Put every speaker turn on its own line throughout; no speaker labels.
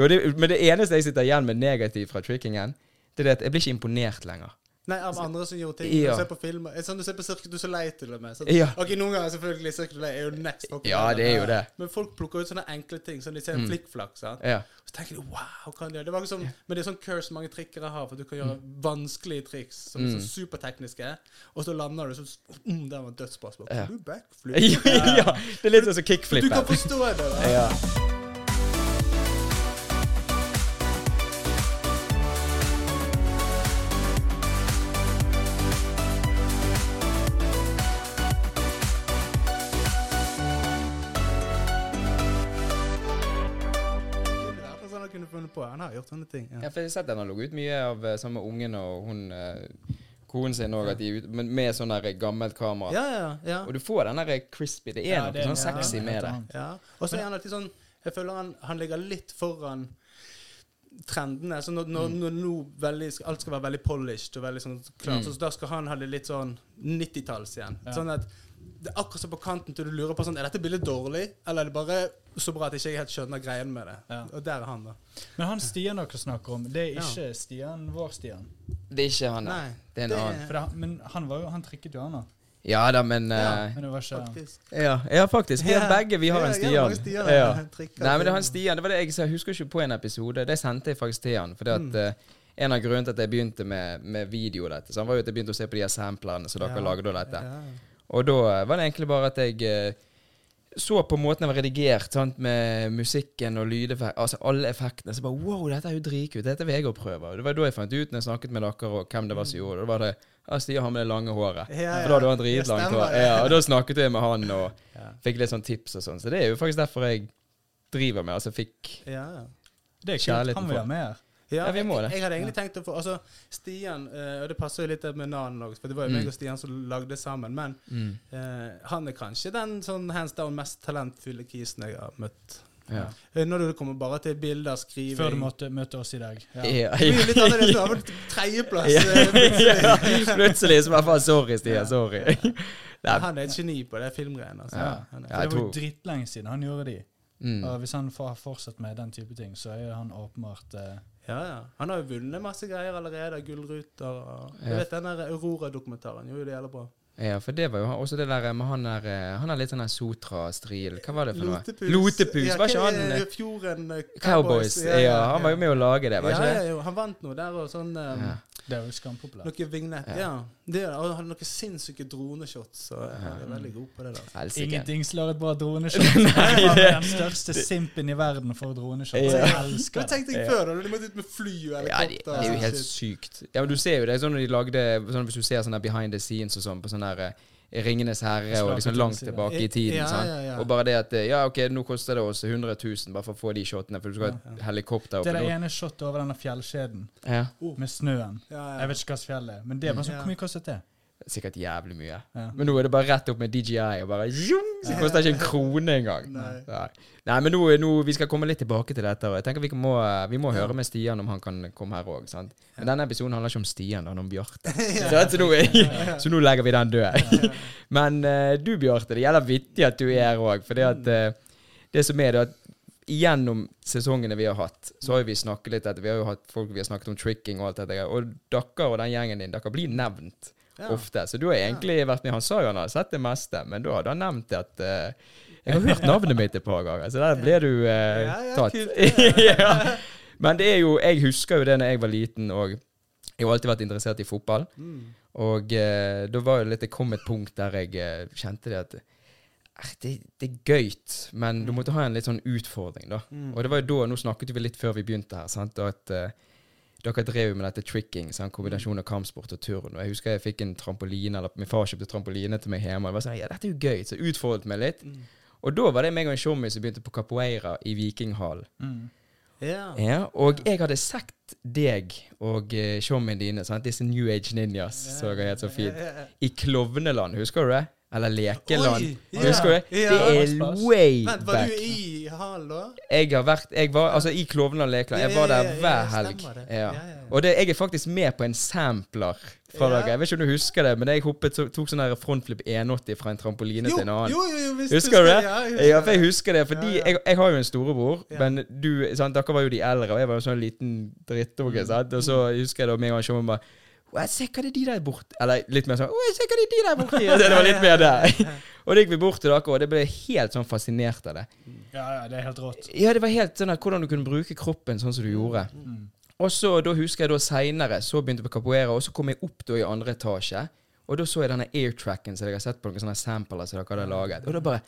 Jo, det, men det eneste jeg sitter igjen med negativt fra trickingen, det er det at jeg blir ikke imponert lenger.
Nei, av andre som gjorde ting.
Ja.
Du ser på filmer Sånn du ser på Cirque du Soleil til og med. Sånn.
Ja.
Ok, Noen ganger selvfølgelig Cirque du Soleil er jo next fucking
Ja, det er jo det.
Men folk plukker ut sånne enkle ting. Sånn De ser en
Mm.
flikkflakk.
Ja.
Så tenker de wow, kan de gjøre det? var sånn, Men det er sånn curse mange trikkere har, for du kan gjøre vanskelige triks som er
så
sånn supertekniske, og så lander du sånn mm, Der var dødsbra. Så
Ja.
Du backflip?
ja, det er litt sånn som
Du kan forstå det. Da.
Ja.
På. Han har gjort sånne ting.
Ja,
Ja.
for jeg har sett den har ligget ut mye av eh, sammen med ungen og hun eh, konen sin òg, men med sånn der gammelt kamera.
Ja, ja, ja.
Og du får den der crispy. Det er
Ja,
noe
det
sånn sexy
ja,
med det.
ja. Og så er han alltid sånn Jeg føler han, han ligger litt foran trendene. Så når, når, når nå veldig, alt skal være veldig polished og veldig sånn klart,
Mm.
så da skal han ha det litt sånn 90-talls igjen.
Ja.
Sånn at det er akkurat som på kanten til du lurer på sånn Er dette bildet dårlig, eller er det bare så bra at jeg ikke helt skjønner greien med det?
Ja.
Og der er han, da.
Men han Stian dere snakker om, det er
Ja.
ikke Stian, vår Stian.
Det er ikke han, nei.
Nei,
Det er en
det-
annen.
For det, men han var jo, han trikket jo han da.
Ja da, men
Ja.
uh,
Men det var ikke
Faktisk.
ja, ja, faktisk. Vi har begge vi har
Ja,
en
ja,
Stian.
Stian,
Ja. Nei, men det er han Stian. Det var det jeg sa. Jeg husker ikke på en episode. Det sendte jeg faktisk til han. Fordi at
Mm.
eh, En av grunnene til at jeg begynte med, med video dette, så han var jo at jeg begynte å se på de her samplerne som dere
Ja.
lagde og dette.
Ja.
Og da var det egentlig bare at jeg eh, så på måten jeg var redigert, sant, med musikken og lydeffekt, altså alle effektene. Så bare wow, dette er jo dritkult. Dette vil jeg òg prøve. Og Det var da jeg fant ut, når jeg snakket med dere og hvem det var som gjorde det. Da var det ja, Stian har med det lange håret.
Ja, ja.
For da hadde han
Ja,
dritlangt hår. Ja, og da snakket jeg med han og
Ja.
fikk litt sånn tips og sånn. Så det er jo faktisk derfor jeg driver med Altså fikk
Ja, ja.
Det er kult. Han vil ha mer.
Ja,
Ja, vi må det.
jeg hadde egentlig tenkt å få Altså, Stian eh, Og det passer jo litt med navnet òg, for det var jo
Mm.
meg og Stian som lagde sammen. Men
mm,
eh, han er kanskje den sånn hands down mest talentfulle kisen jeg har møtt.
ja.
Eh, Når du kommer bare til bilder, skriving
Før du måtte møte oss i dag. Ja.
Ja,
Det blir jo litt annerledes. Vel tredjeplass. eh, plutselig.
ja, plutselig så bare faen, sorry, Stian. Sorry.
Han er et geni på det filmgreiene. Altså.
Ja.
Han
Ja,
det var jo dritlenge siden han gjorde de.
mm.
Og hvis han får fortsatt med den type ting, så er han åpenbart eh,
ja, ja. Han har jo vunnet masse greier allerede. Gullruter og Jeg
Ja.
vet den der Aurora-dokumentaren jo det jævlig bra.
Ja, for det var jo også det der med han der eh, Han har litt sånn Sotra-stril. Hva var det for noe?
Lotepus.
Lotepus.
Ja,
Var ikke han eh,
Fjorden Cowboys.
Cowboys? Ja, han var jo med å lage det, var
ja,
ikke
ja,
det?
jo, han vant noe der og sånn um,
Ja.
Det er jo skampopulært.
Noe vignett.
Ja.
Ja. Det, og hadde noen sinnssyke droneshots. Så jeg er veldig god på det. der
Helsike.
Ingenting slår et bra droneshot.
Nei,
det var den største simpen i verden for droneshot.
Ja.
Jeg elsker det.
tenkte jeg før? da? De måtte ut med fly og
Ja, det, det er jo helt sykt. Ja, men du ser jo det sånn når de lagde sånn Hvis du ser sånn der behind the scenes og sånn på sånn der eh, Ringenes herre og liksom langt tilbake i tiden.
Ja.
Og bare det at eh, Ja, OK, nå koster det oss 100 000 bare for å få de shotene, for du skal ha helikopter
Det er det ene shotet over denne fjellkjeden med snøen. Jeg vet ikke hva slags fjell det er, men det sånn, hvor mye kostet det?
Sikkert jævlig mye.
Ja.
Men nå er det bare rett opp med DJI og bare zoom, Så koster ikke en krone engang.
Nei.
Nei. Nei, men nå, nå, vi skal komme litt tilbake til dette. Og jeg tenker Vi må, vi må høre med Stian om han kan komme her òg. Men denne episoden handler ikke om Stian, den handler om Bjarte. Så, så, nå, så nå legger vi den død. Men uh, du, Bjarte, det gjelder vittig at du er her òg. For eh, det som er det at gjennom sesongene vi har hatt, så har vi snakket litt etter, Vi har jo hatt folk vi har snakket om tricking og alt dette. Og dere og den gjengen din, dere blir nevnt
Ja.
ofte. Så du har egentlig vært med. Han sa jo han hadde sett det meste, men da hadde han nevnt at uh, Jeg har hørt navnet mitt et par ganger, så der ble du uh,
Ja, ja,
tatt.
kult.
ja. Men det er jo Jeg husker jo det når jeg var liten, og jeg har alltid vært interessert i fotball.
Mm.
Og uh, da var det litt Det kom et punkt der jeg kjente det at det, det er gøyt, men du måtte ha en litt sånn utfordring, da.
Mm.
Og det var jo da Nå snakket vi litt før vi begynte her, sant, og at dere drev jo med dette tricking, sånn, kombinasjon av kampsport og turn. Og jeg husker jeg fikk en trampoline, eller min far kjøpte trampoline til meg hjemme. Og jeg var sånn, ja, dette er jo gøy, så jeg utfordret meg litt.
Mm.
Og da var det meg og en showmy som begynte på capoeira i Vikinghallen.
Mm.
Ja.
Ja, og jeg hadde sett deg og uh, showyene dine, sant? disse New Age Ninjas, så det helt så fint, i Klovneland, husker du det? Eller Lekeland.
Oi, yeah,
Husker du det? Det er way back.
Vent, var
back.
du i hallo?
Jeg har vært Jeg var altså i Klovneland lekeland. Jeg var der hver helg. Og det, jeg er faktisk med på en sampler fra dere. Jeg vet ikke om du husker det, men jeg hoppet, tok, tok sånn frontflip 180 fra en trampoline
Jo,
til en annen.
jo, jo, visst
Husker du det?
Ja,
for jeg husker det, fordi. Jeg, jeg har jo en storebror, men du, sant, dere var jo de eldre, og jeg var jo sånn liten drittunge. sant? Og så husker jeg da med en gang showet bare «Å, Se hva det er de der borte Eller litt mer sånn se hva det er de der borte Det var litt mer der. Og det gikk vi bort til dere, og det ble helt sånn fascinert av det.
Ja, ja, det er helt rått.
Ja, det var helt sånn at hvordan du kunne bruke kroppen sånn som du gjorde.
Mm.
Og så da husker jeg da seinere, så begynte jeg på capoeira, og så kom jeg opp da i andre etasje. Og da så jeg denne airtracken som jeg har sett på noen sånne sampler som dere hadde laget. Og da bare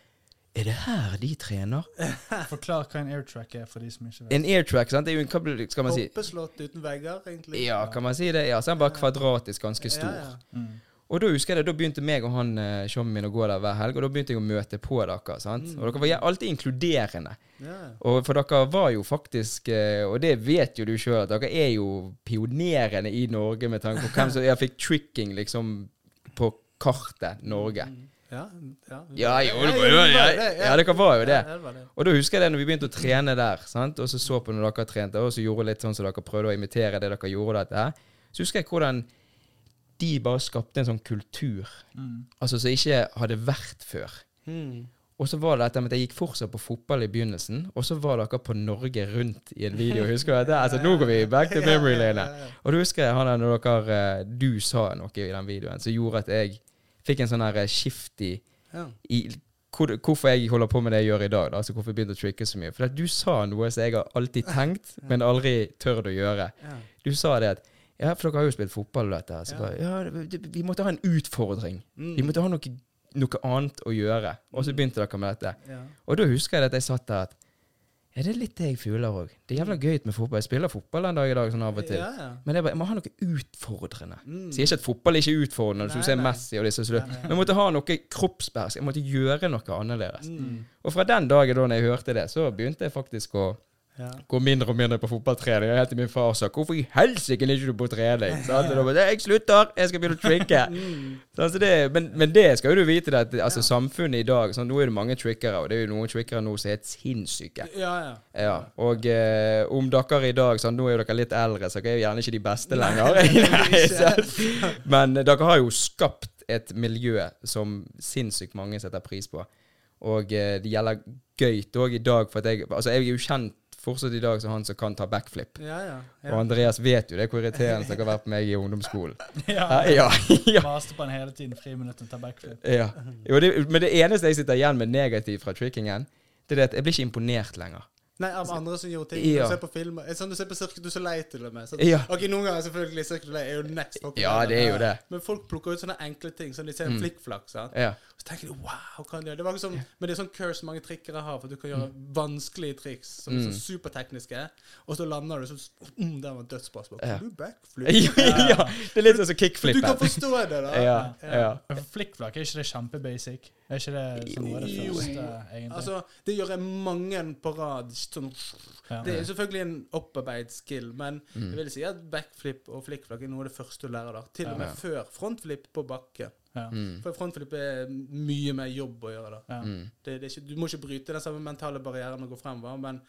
Er det her de trener?
Forklar hva en airtrack er for de som ikke vet.
En airtrack, sant? Det er jo en hva skal man si?
Hoppeslott uten vegger, egentlig.
Ja, kan man si det? Ja, så er den bare kvadratisk, ganske stor.
Ja, ja.
Mm.
Og da husker jeg det, da begynte meg og han eh, showmen min å gå der hver helg, og da begynte jeg å møte på dere. sant? Og dere var alltid inkluderende.
Yeah.
Og for dere var jo faktisk, eh, og det vet jo du sjøl, at dere er jo pionerende i Norge med tanke på hvem som Jeg fikk tricking liksom på kartet Norge.
Ja, ja.
Ja, jo, det
Ja,
var jo
det
ja,
var ja.
ja, dere var jo det. Og da husker jeg det når vi begynte å trene der, sant? og så så på når dere trente, og så gjorde litt sånn som dere prøvde å imitere det dere gjorde, dette så husker jeg hvordan de bare skapte en sånn kultur,
Mm.
altså som ikke hadde vært før.
Mm.
Og så var det dette med at jeg gikk fortsatt på fotball i begynnelsen, og så var dere på Norge Rundt i en video. Husker du dette? Altså, nå går vi back to memory lane. Og du husker jeg han der når dere eh, Du sa noe i den videoen som gjorde at jeg fikk en sånn her eh, skift i,
Ja.
i hvor, hvorfor jeg holder på med det jeg gjør i dag. Da, altså hvorfor jeg begynte å tricke så mye. For du sa noe som jeg har alltid tenkt, men aldri tørt å gjøre. Du sa det at Ja, for dere har jo spilt fotball og dette. Så bare, ja, vi måtte ha en utfordring.
Mm.
Vi måtte ha noe, noe annet å gjøre. Og så begynte dere med dette. Og da husker jeg at jeg satt der at Ja, det er litt det jeg føler òg. Det er jævla gøy med fotball. Jeg spiller fotball en dag i dag sånn av og til.
Ja, ja.
Men jeg, bare, jeg må ha noe utfordrende.
Mm.
Sier ikke at fotball er ikke er utfordrende,
Nei,
du ser
nei.
Messi og disse,
Nei,
men jeg måtte ha noe kroppsbærsk. Jeg måtte gjøre noe annerledes.
Mm.
Og fra den dagen da jeg hørte det, så begynte jeg faktisk å
Ja.
Går mindre og mindre på fotballtrening. Og helt til min far sa 'Hvorfor i helsike er ikke du på trening?' Så da bare, 'Jeg slutter! Jeg skal begynne å tricke'.
Mm.
Så altså det, men, men det skal jo du vite, at altså, samfunnet i dag sånn, Nå er det mange trickere, og det er jo noen trickere nå som er helt sinnssyke.
Ja, ja.
Ja, og eh, om dere i dag sånn, Nå er jo dere litt eldre, så dere er jo gjerne ikke de beste lenger. Nei, så, men dere har jo skapt et miljø som sinnssykt mange setter pris på. Og eh, det gjelder gøyt òg i dag, for at jeg Altså, jeg er jo kjent fortsatt i dag som han som kan ta backflip.
Ja, ja.
Og. Andreas vet jo det hvor irriterende det har vært på meg i ungdomsskolen.
Ja.
Ja, ja,
Maste på han hele tiden, friminutt å ta backflip.
ja. Jo, det, men det eneste jeg sitter igjen med negativt fra trickingen, det er at jeg blir ikke imponert lenger.
Nei, av andre som gjorde ting.
Ja.
Du ser på filmer eh, Sånn du ser på Cirque du Soleil til og med. Sånn.
Ja.
Ok, Noen ganger selvfølgelig Cirque du Soleil er jo next fucking
Ja, det er jo det.
Men folk plukker ut sånne enkle ting. Sånn de ser en
Mm.
flikkflakk. sant?
Ja.
Så tenker de wow, kan de gjøre det? var ikke sånn, Men det er sånn curse mange trikkere har, for du kan gjøre vanskelige triks som er
Mm.
sånn supertekniske, og så lander du sånn mm, Der var dødsbra. Så
Ja.
Du backflip?
ja, det er litt sånn som
Du kan forstå det, da.
Ja, ja.
ja. Flikkflakk, er ikke det kjempebasic? Er ikke det som var det første, egentlig?
Altså, det gjør jeg mange på rad. Sånn, det er selvfølgelig en opparbeidet skill, men
Mm.
jeg vil si at backflip og flikkflakk er noe av det første du lærer der. Til og med før frontflip på bakke.
Mm.
For frontflip er mye mer jobb å gjøre da.
Mm.
Det, det er ikke, du må ikke bryte den samme mentale barrieren og gå fremover, men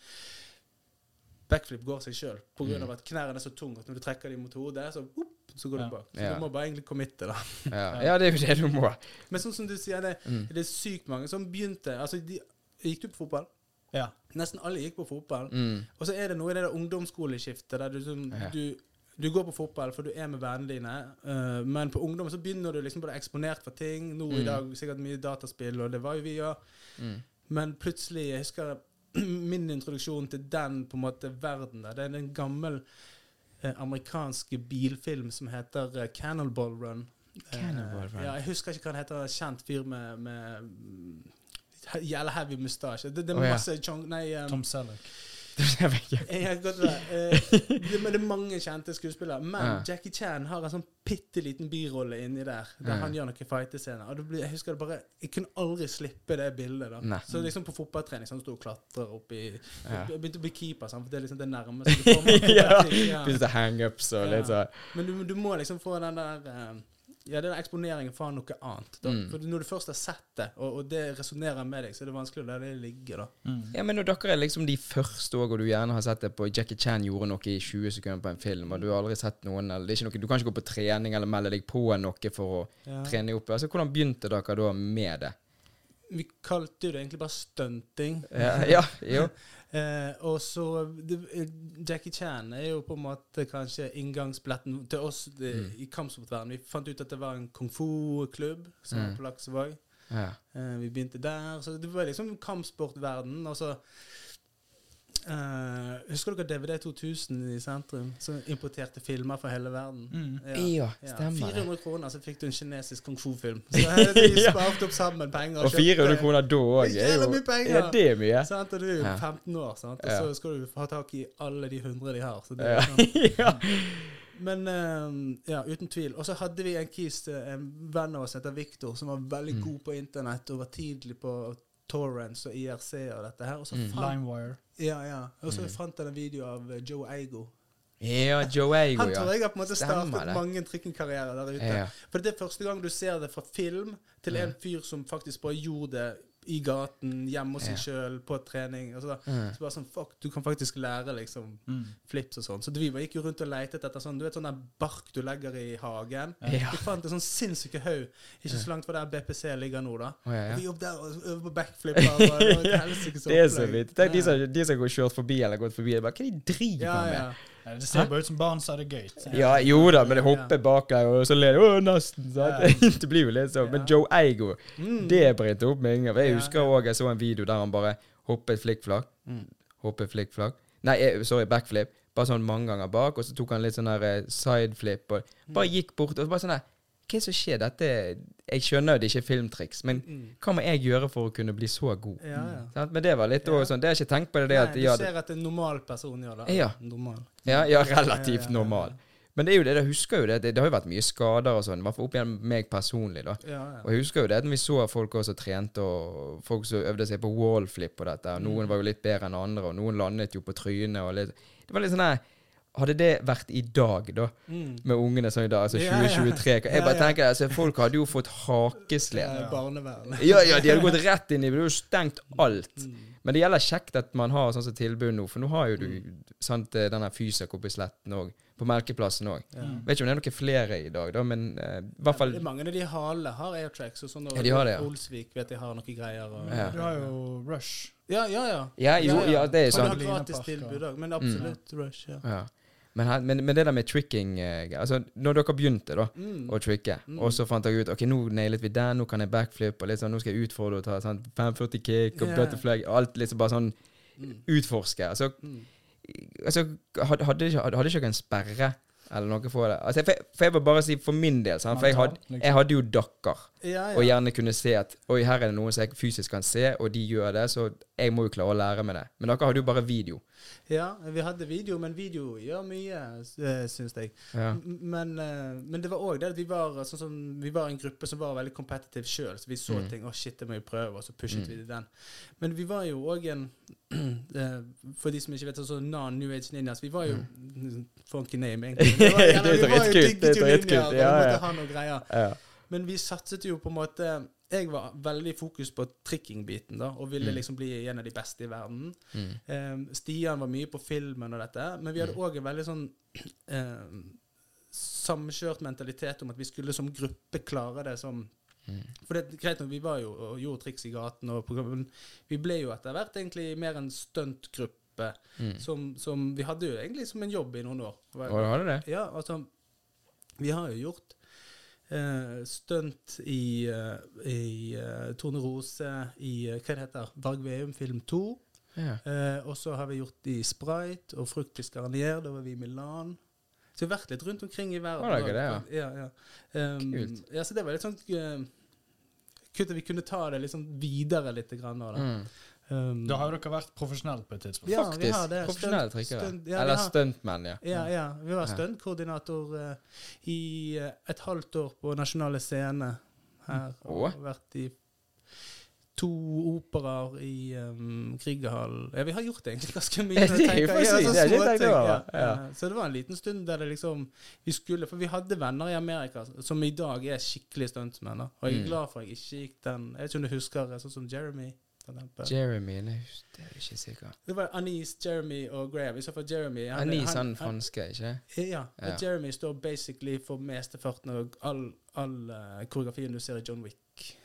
backflip går seg sjøl. Pga.
Mm.
av at knærne er så tunge at når du trekker dem mot hodet, så, opp, så går
Ja.
du bak. Så
Ja.
du må bare egentlig committe, da.
Ja. ja, det er jo det du må.
Men sånn som du sier, det,
Mm.
det er sykt mange som begynte Altså, de, gikk du på fotball?
ja.
Nesten alle gikk på fotball.
Mm.
Og så er det noe i det der ungdomsskoleskiftet der du, sånn,
Ja.
du du går på fotball for du er med vennene dine, uh, men på ungdom så begynner du liksom bli eksponert for ting. Nå i
Mm.
dag sikkert mye dataspill, og det var jo vi òg.
Mm.
Men plutselig Jeg husker min introduksjon til den på en måte verden der. Det er en gammel eh, amerikansk bilfilm som heter uh, Cannonball Run. Eh,
Cannonball Run.
Ja, jeg husker ikke hva den heter. Kjent fyr med, med Jævla heavy mustasje. Det, det er
Å, ja.
masse chong... Nei, um,
Tom Selleck.
Jeg vet ikke.
jeg godt. Eh, det, men det er mange kjente skuespillere. Men
Ja.
Jackie Chan har en sånn bitte liten birolle inni der, der
Ja.
han gjør noen fightescener. Og det blir, jeg husker det bare Jeg kunne aldri slippe det bildet. da
Nei.
Så liksom på fotballtrening sånn, sto og klatrer opp i. Jeg begynte å bli keeper, sant? for det er liksom det nærmeste du kommer.
Ja. Begynte hangups og litt sånn.
Men du, du må liksom få den der eh, ja, den eksponeringen for noe annet. Da.
Mm.
For når du først har sett det, og, og det resonnerer med deg, så er det vanskelig å la det ligge. da.
Mm.
Ja, men når dere er liksom de første òg, og du gjerne har sett det på Jackie Chan gjorde noe i 20 sekunder på en film, og du har aldri sett noen eller det er ikke noe, Du kan ikke gå på trening eller melde deg på noe for å
Ja.
trene opp. Altså, Hvordan begynte dere da med det?
Vi kalte jo det egentlig bare stunting.
Ja, ja jo.
Eh, og så det, eh, Jackie Chan er jo på en måte kanskje inngangsbilletten til oss det,
Mm.
i kampsportverdenen. Vi fant ut at det var en kung fu-klubb som var
Mm.
på Laksevåg.
Ja.
Eh, vi begynte der. Så det var liksom kampsportverdenen. Og så eh, Husker dere DVD 2000 i sentrum? Som importerte filmer fra hele verden?
Mm.
Ja, stemmer det.
400 kroner, så fikk du en kinesisk kung fu-film. Så eh, vi
Ja.
sparte opp sammen penger.
Og
og
400 kroner da òg er jo
mye penger!
Ja, det er mye.
Sant? Og du er jo 15 år, sant? og
Ja.
så skal du ha tak i alle de hundre de har. Så det er sånn.
ja.
Men um, ja, uten tvil. Og så hadde vi en kis, eh, en venn av oss heter Victor, som var veldig
Mm.
god på internett og var tidlig på Torrents og IRC og dette her. Og så
Mm.
fant,
Limewire.
ja, ja. Og så
Mm.
fant jeg en video av eh, Joe Eigo.
Ja, Joe Eigo,
Han tror jeg har på en måte startet
Stemmer,
mange trikkingkarrierer der ute.
ja.
For det er første gang du ser det fra film til
Ja.
en fyr som faktisk bare gjorde det i gaten, hjemme hos
Ja.
seg sjøl, på trening. Så,
Mm.
så bare sånn, fuck, Du kan faktisk lære liksom
Mm.
flips og sånn. Så vi gikk jo rundt og lette etter sånn Du vet sånn der bark du legger i hagen?
Ja.
Vi fant en sånn sinnssyke haug ikke så langt fra der BPC ligger nå, da.
Oh, ja,
Og vi
ja.
jobbet der og øver på backflipper. og Det
Det er så vidt. Tenk de som, de som går kjørt forbi eller gått forbi. Bare, hva de driver
ja,
med?
Det ser bare ut som barn som har det gøy.
Ja, jo da, men det hopper bak her, og så ler de. Å, nesten. Sant? det blir jo litt sånn. Men Joe Eigo,
Mm.
det brente opp med en
gang.
Jeg
husker
òg jeg så en video der han bare hoppet flikkflakk.
Mm.
Hoppet flikkflakk. Nei, eh, sorry, backflip. Bare sånn mange ganger bak, og så tok han litt sånn eh, sideflip, og bare gikk bort, og så bare sånn der Hva det som skjer? Dette Jeg skjønner jo det ikke er filmtriks, men
Mm.
hva må jeg gjøre for å kunne bli så god?
Ja, ja.
Men det var litt
Ja.
sånn Det har jeg ikke tenkt på det, det
Nei,
at
du
ja,
ser at en normal person gjør det.
Ja.
Normal.
ja, relativt normal. Men det er jo det, jeg husker jo det, det, det har jo vært mye skader og sånn, i hvert fall opp igjen meg personlig, da.
Ja, ja.
Og jeg husker jo det at vi så folk også trente, og folk som øvde seg på wallflip og dette. og Noen var jo litt bedre enn andre, og noen landet jo på trynet og litt Det var litt sånn her Hadde det vært i dag, da,
Mm.
med ungene som i dag, altså
Ja, ja.
2023 Jeg bare
ja.
tenker altså, Folk hadde jo fått hakeslep.
Eh, Barnevern.
Ja, ja, de hadde gått rett inn i Det hadde jo stengt alt.
Mm.
Men det gjelder kjekt at man har sånn som tilbud nå, for nå har jo du sant, eh, denne Fysak oppe i Sletten òg. På Melkeplassen òg.
Ja.
Vet ikke om det er noen flere i dag, da, men uh, i hvert fall
Det er mange av de hale har airtracks, og sånn og
Ja, de har det, ja.
Olsvik vet de har noen greier. Og,
Ja.
Du har jo Rush.
ja, ja. ja.
Ja, jo, ja, det er
har
sant.
gratis tilbud
ja.
òg, men absolutt Rush. Ja.
Men, her, men, men det der med tricking eh, Altså, når dere begynte da
Mm.
å tricke,
Mm.
og så fant dere ut Ok, nå nailet vi den, nå kan jeg backflip, og sånn, nå skal jeg utfordre og ta sånn 540 kick og
yeah.
butterfly Alt liksom bare sånn
Mm.
utforske. Altså,
Mm.
altså hadde, hadde, hadde ikke dere en sperre eller noe for det? Altså, for, for jeg vil bare si for min del, sant? for jeg hadde,
liksom.
jeg hadde jo dakker.
Ja, ja.
Og gjerne kunne se at Oi, her er det noen som jeg fysisk kan se, og de gjør det, så jeg må jo klare å lære med det. Men dere hadde jo bare video.
ja, vi hadde video, men video gjør mye, uh, syns jeg.
Ja.
Men, eh, men det var òg det at vi var sånn som, vi var en gruppe som var veldig kompetitiv sjøl. Så vi så
Mm.
ting. Å, shit, det må vi prøve. Og så pushet
Mm.
vi den. Men vi var jo òg en eh, For de som ikke vet, sånn non New Age Ninjas Vi var jo Funky name, egentlig. Det var,
Mm. Er
vi var jo og
ja, ja.
Men vi satset jo på en måte Jeg var veldig fokus på trikking-biten da og ville
Mm.
liksom bli en av de beste i verden.
Mm.
Eh, Stian var mye på filmen og dette, men vi hadde òg en veldig sånn eh, samkjørt mentalitet om at vi skulle som gruppe klare det som
Mm.
For det er greit nok, vi var jo og gjorde triks i gaten, og men vi ble jo etter hvert egentlig mer en stuntgruppe.
Mm.
Som, som Vi hadde jo egentlig som en jobb i noen år.
Og du det det?
Ja, altså Vi har jo gjort eh, stunt i, eh, i Tone Rose i eh, hva det heter Varg Veum film 2.
Ja.
Eh, og så har vi gjort i Sprite og Fruktisk Garnier. Da var vi i Milan. Så vi har vært litt rundt omkring i verden.
Var det,
ja? ja, Um,
Kult.
Ja, så det var litt sånn uh, Kult at vi kunne ta det liksom videre litt. Grann, da.
Mm.
Um,
Da har jo dere vært profesjonelle på et tidspunkt.
Ja, vi
Faktisk.
har det.
Profesjonelle trikkere.
stunt- ja,
Eller stuntmenn, ja.
Ja, ja. Vi var stuntkoordinator uh, i uh, et halvt år på Nasjonale Scene her. Og
oh.
vært i to operaer i um, Kriegerhallen. Ja, vi har gjort egentlig ganske mye.
Det er jo
Ja,
det er ikke
ja.
Ja.
Ja. Så det var en liten stund der det liksom Vi skulle For vi hadde venner i Amerika som i dag er skikkelig stuntmenn. Og jeg er
Mm.
glad for at jeg ikke gikk den Jeg vet ikke om du husker sånn som Jeremy.
Jeremy nei, Det er ikke sikker.
Det var Anis, Jeremy og Graham. I så fall Jeremy han-
Anis
han-
han franske, ikke?
Ja.
Ja.
Jeremy står basically for mesteparten av all, all uh, koreografien du ser i John Wick.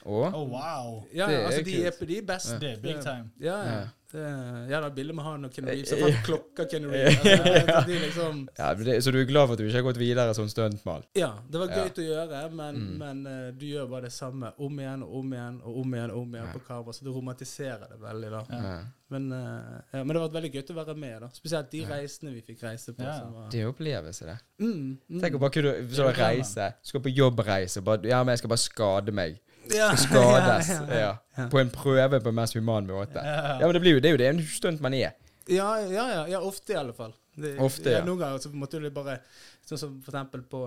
Og?
Oh, wow.
Ja,
Det er
altså de er,
på
de er best.
Ja.
Det er big time.
Ja, ja.
Ja.
Ja, da bilde med han og Kenny Reeves.
Så
Og klokka klokker Ken Reeves. Altså, de liksom,
Ja, så du er glad for at du ikke har gått videre som stuntmann?
ja, det var
Ja.
gøy å gjøre, men,
Mm.
men eh, du gjør bare det samme om igjen og om igjen og om igjen og om igjen
Ja.
på kamera, så du romantiserer det veldig. da. Men, eh, ja, men det var veldig gøy å være med, da. Spesielt de
Ja.
reisene vi fikk reise på.
Ja.
Var,
Det er opplevelse, det.
mm, mm.
Tenk å bare kunne så reise. Du skal på jobbreise. Bare, ja, men jeg skal bare skade meg.
ja.
Skades.
ja, ja,
Ja.
ja.
På en prøve på en mest human måte.
Ja.
Ja, men det, blir jo, det er jo det en stunt man er.
Ja, ja, ja, ja, ofte i alle fall. Det,
Ofte, ja.
Noen ganger så måtte du bare Sånn som for eksempel på,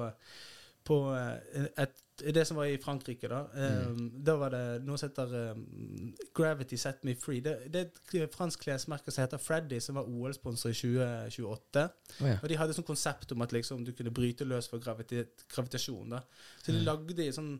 på eh, et, det som var i Frankrike, da. Um,
Mm.
Da var det noe som heter um, Gravity Set Me Free. Det, det er et fransk klesmerke som heter Freddy, som var OL-sponsor i 2028.
Oh, ja.
Og de hadde sånn konsept om at liksom du kunne bryte løs for gravitet, gravitasjon. da. Så de
Mm.
lagde i sånn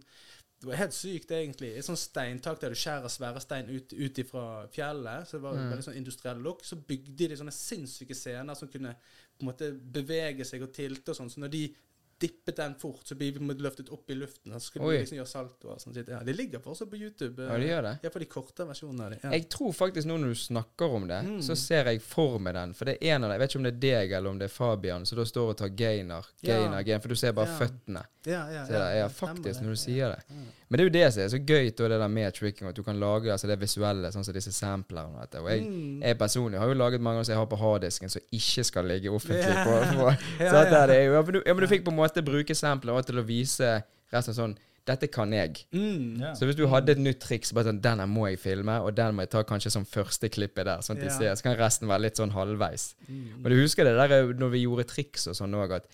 Det var helt sykt, egentlig. Et sånt steintak der du skjærer svære stein ut, ut ifra fjellet. Så det var
Mm.
veldig sånn industriell look. Så bygde de sånne sinnssyke scener som kunne på en måte bevege seg og tilte og sånn. Så når de dippet den fort, så blir vi løftet opp i luften. Så skulle
Oi.
de liksom gjøre salto og sånn. Ja, de ligger fortsatt på YouTube.
Ja, de gjør det.
Ja, for de korte versjonene av det. Ja.
Jeg tror faktisk nå når du snakker om det,
Mm.
så ser jeg for meg den. For det er en av dem, jeg vet ikke om det er deg eller om det er Fabian, som da står og tar gainer.
Ja.
Gainer, gainer, for du ser bare føttene.
ja, ja,
ja. det er, ja, faktisk, når du sier det.
Ja.
Men det er jo det som er så gøy, da, det der med tricking, at du kan lage altså det visuelle, sånn som disse samplerne. og dette. Og jeg,
Mm.
jeg personlig har jo laget mange som jeg har på harddisken, som ikke skal ligge offentlig
Ja.
på. på. Så at
ja.
det er jo, ja, men du, ja, men du fikk på en måte bruke sampler til å vise resten sånn Dette kan jeg.
Mm.
yeah.
Så hvis du hadde et nytt triks, bare sånn, den må jeg filme, og den må jeg ta kanskje som første klippet der, sånn at de
Ja.
ser, så kan resten være litt sånn halvveis.
Mm.
Men du husker det der når vi gjorde triks og sånn òg, at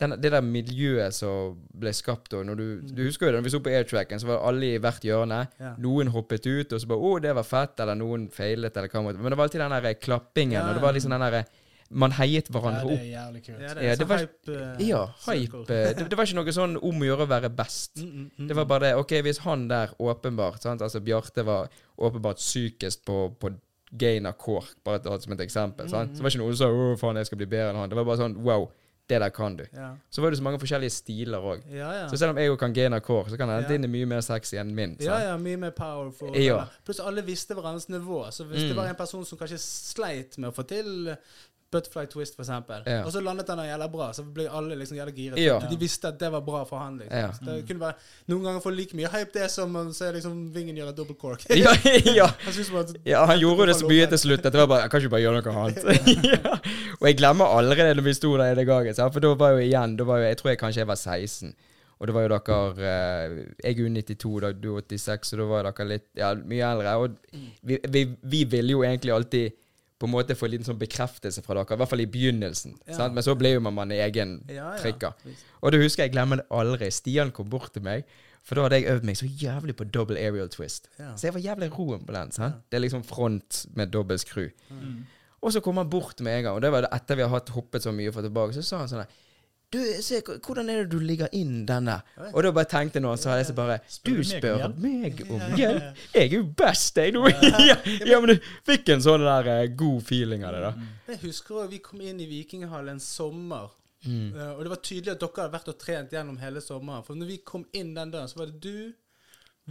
den, det der miljøet som ble skapt og når du, du husker jo det, når vi sto på airtracken, så var alle i hvert hjørne.
Ja.
Noen hoppet ut, og så bare 'Å, det var fett', eller noen feilet, eller hva måtte Men det var alltid den der klappingen,
Ja,
og det var liksom den derre Man heiet hverandre opp.
Ja, det er jævlig kult.
Ja, det
Ja,
er
det
sånn
var-
hype. eh,
Ja, hype. eh, Det, det var ikke noe sånn om å gjøre å være best.
Mm, mm, mm.
Det var bare det. Ok, hvis han der åpenbart sant? Altså Bjarte var åpenbart sykest på, på gain av kork, bare ta det som et eksempel. Sant? Så det var ikke noen som sa 'Å, faen, jeg skal bli bedre enn han'. Det var bare sånn Wow, det der kan du.
Ja.
Så var det så mange forskjellige stiler òg.
Ja, ja.
Så selv om jeg kan gain av kork, så kan hende mye mer sexy enn min. Sant?
Ja, ja, mye mer powerful. Pluss alle visste hverandres nivå. Så hvis
Mm.
det var en person som kanskje sleit med å få til butterfly twist, for eksempel,
Ja.
og så landet han jævla bra, så ble alle liksom jævla giret.
Ja.
De visste at det var bra for han. liksom.
Ja.
Så det kunne være Noen ganger få like mye hype det som å se liksom Vingen gjøre double cork.
Ja, ja.
Han synes bare at
Ja, han gjorde det så mye til slutt at det var bare Jeg kan ikke bare gjøre noe annet. ja. Og jeg glemmer aldri det når vi sto der i det gangen. For da var jo igjen da var jo, Jeg tror jeg kanskje jeg var 16. Og det var jo dere eh, Jeg er jo 92, da, du er 86, så da var dere litt ja, mye eldre. Og vi, vi, vi ville jo egentlig alltid på en måte få en liten sånn bekreftelse fra dere, i hvert fall i begynnelsen.
Ja.
Sant? Men så ble jo man, man egen
Ja, ja.
Og det husker jeg glemmer det aldri. Stian kom bort til meg, for da hadde jeg øvd meg så jævlig på double aerial twist.
Ja.
Så jeg var jævlig roen på den. sant? Det er liksom front med dobbel skru.
Mm.
Og så kom han bort med en gang, og det var det etter vi har hatt hoppet så mye for tilbake. Så sa han sånn der, Du, se, hvordan er det du ligger inn denne? Og da bare tenkte noen, så hadde jeg så bare Du spør meg om hjelp? Jeg er jo best, jeg nå! ja, ja, men du fikk en sånn der eh, god feeling av det, da.
Jeg husker også vi kom inn i Vikinghallen en sommer.
Mm.
eh, og det var tydelig at dere hadde vært og trent gjennom hele sommeren. For når vi kom inn den døren, så var det du,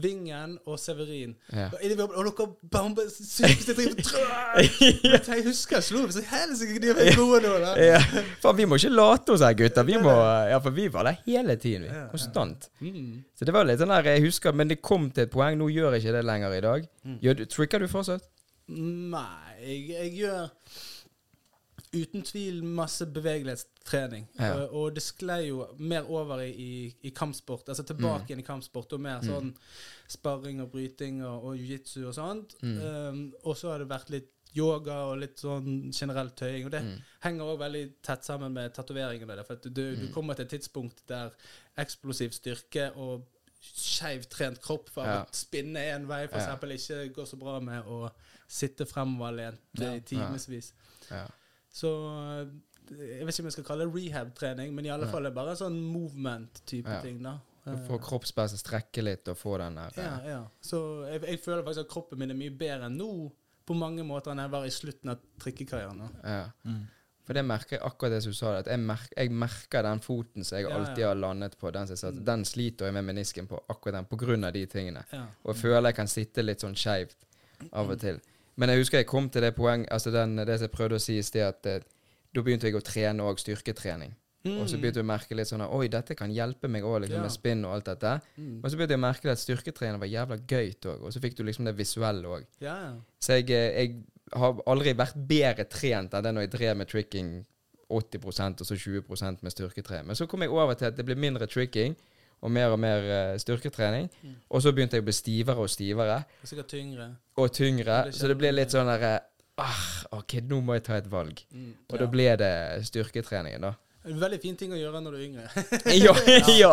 Vingen og Severin.
Ja.
Og, og dere bomba sykeste tripp. Jeg husker slo meg så helsike de er gode nå. da.
Ja. Faen, vi må ikke late oss her, gutter. Vi må, ja, for vi var der hele tiden. vi. Konstant.
Mm.
Så det var litt sånn der, jeg husker, men det kom til et poeng. Nå gjør jeg ikke det lenger i dag.
Mm.
Gjør, tricker du fortsatt?
Nei, jeg, jeg gjør uten tvil masse bevegelighetstrening.
Ja.
Og, og det sklei jo mer over i, i, i kampsport. Altså tilbake
Mm.
igjen i kampsport og mer sånn sparring og bryting og, og jiu-jitsu og sånt.
Mm.
Um, og så har det vært litt yoga og litt sånn generell tøying. Og det
Mm.
henger òg veldig tett sammen med tatoveringene. For du, du
Mm.
kommer til et tidspunkt der eksplosiv styrke og skeivt trent kropp for
Ja.
å spinne én vei, for
Ja.
ikke går så bra med å sitte fremoverlent
Ja.
i timevis.
Ja.
Så eh, jeg vet ikke om jeg skal kalle det rehab-trening, men i alle
Ja.
fall er det bare en sånn movement-type
Ja.
ting, da.
Få kroppspresset strekke litt og få den der
Ja, ja. Så jeg, jeg føler faktisk at kroppen min er mye bedre enn nå, på mange måter, enn jeg var i slutten av trikkekarrieren.
ja.
Mm.
For det merker jeg akkurat det som du sa, at jeg, merker, jeg merker den foten som jeg
Ja,
alltid
ja.
har landet på. Den, som jeg
Mm.
den sliter jeg med menisken på akkurat den, på grunn av de tingene.
Ja.
Og jeg føler jeg kan sitte litt sånn skeivt av og til. Men jeg husker jeg kom til det poeng, altså den, det jeg prøvde å si i sted, at eh, da begynte jeg å trene òg styrketrening. Og så begynte jeg å merke litt sånn at oi, dette kan hjelpe meg òg, liksom,
Mm. Ja.
med spinn og alt dette.
Mm.
Men så begynte jeg å merke at styrketrening var jævla gøyt òg, og så fikk du liksom det visuelle òg.
Ja, ja.
Så jeg, eh, jeg har aldri vært bedre trent enn det når jeg drev med tricking 80% og så 20% med styrketrening. Men så kom jeg over til at det ble mindre tricking og mer og mer eh, styrketrening.
Mm.
Og så begynte jeg å bli stivere og stivere
Det er Sikkert tyngre.
og tyngre.
Det
Så det ble litt sånn derre ah, OK, nå må jeg ta et valg.
Mm.
Og
Ja.
da ble det styrketreningen, da.
En veldig fin ting å gjøre når du er yngre.
ja, ja,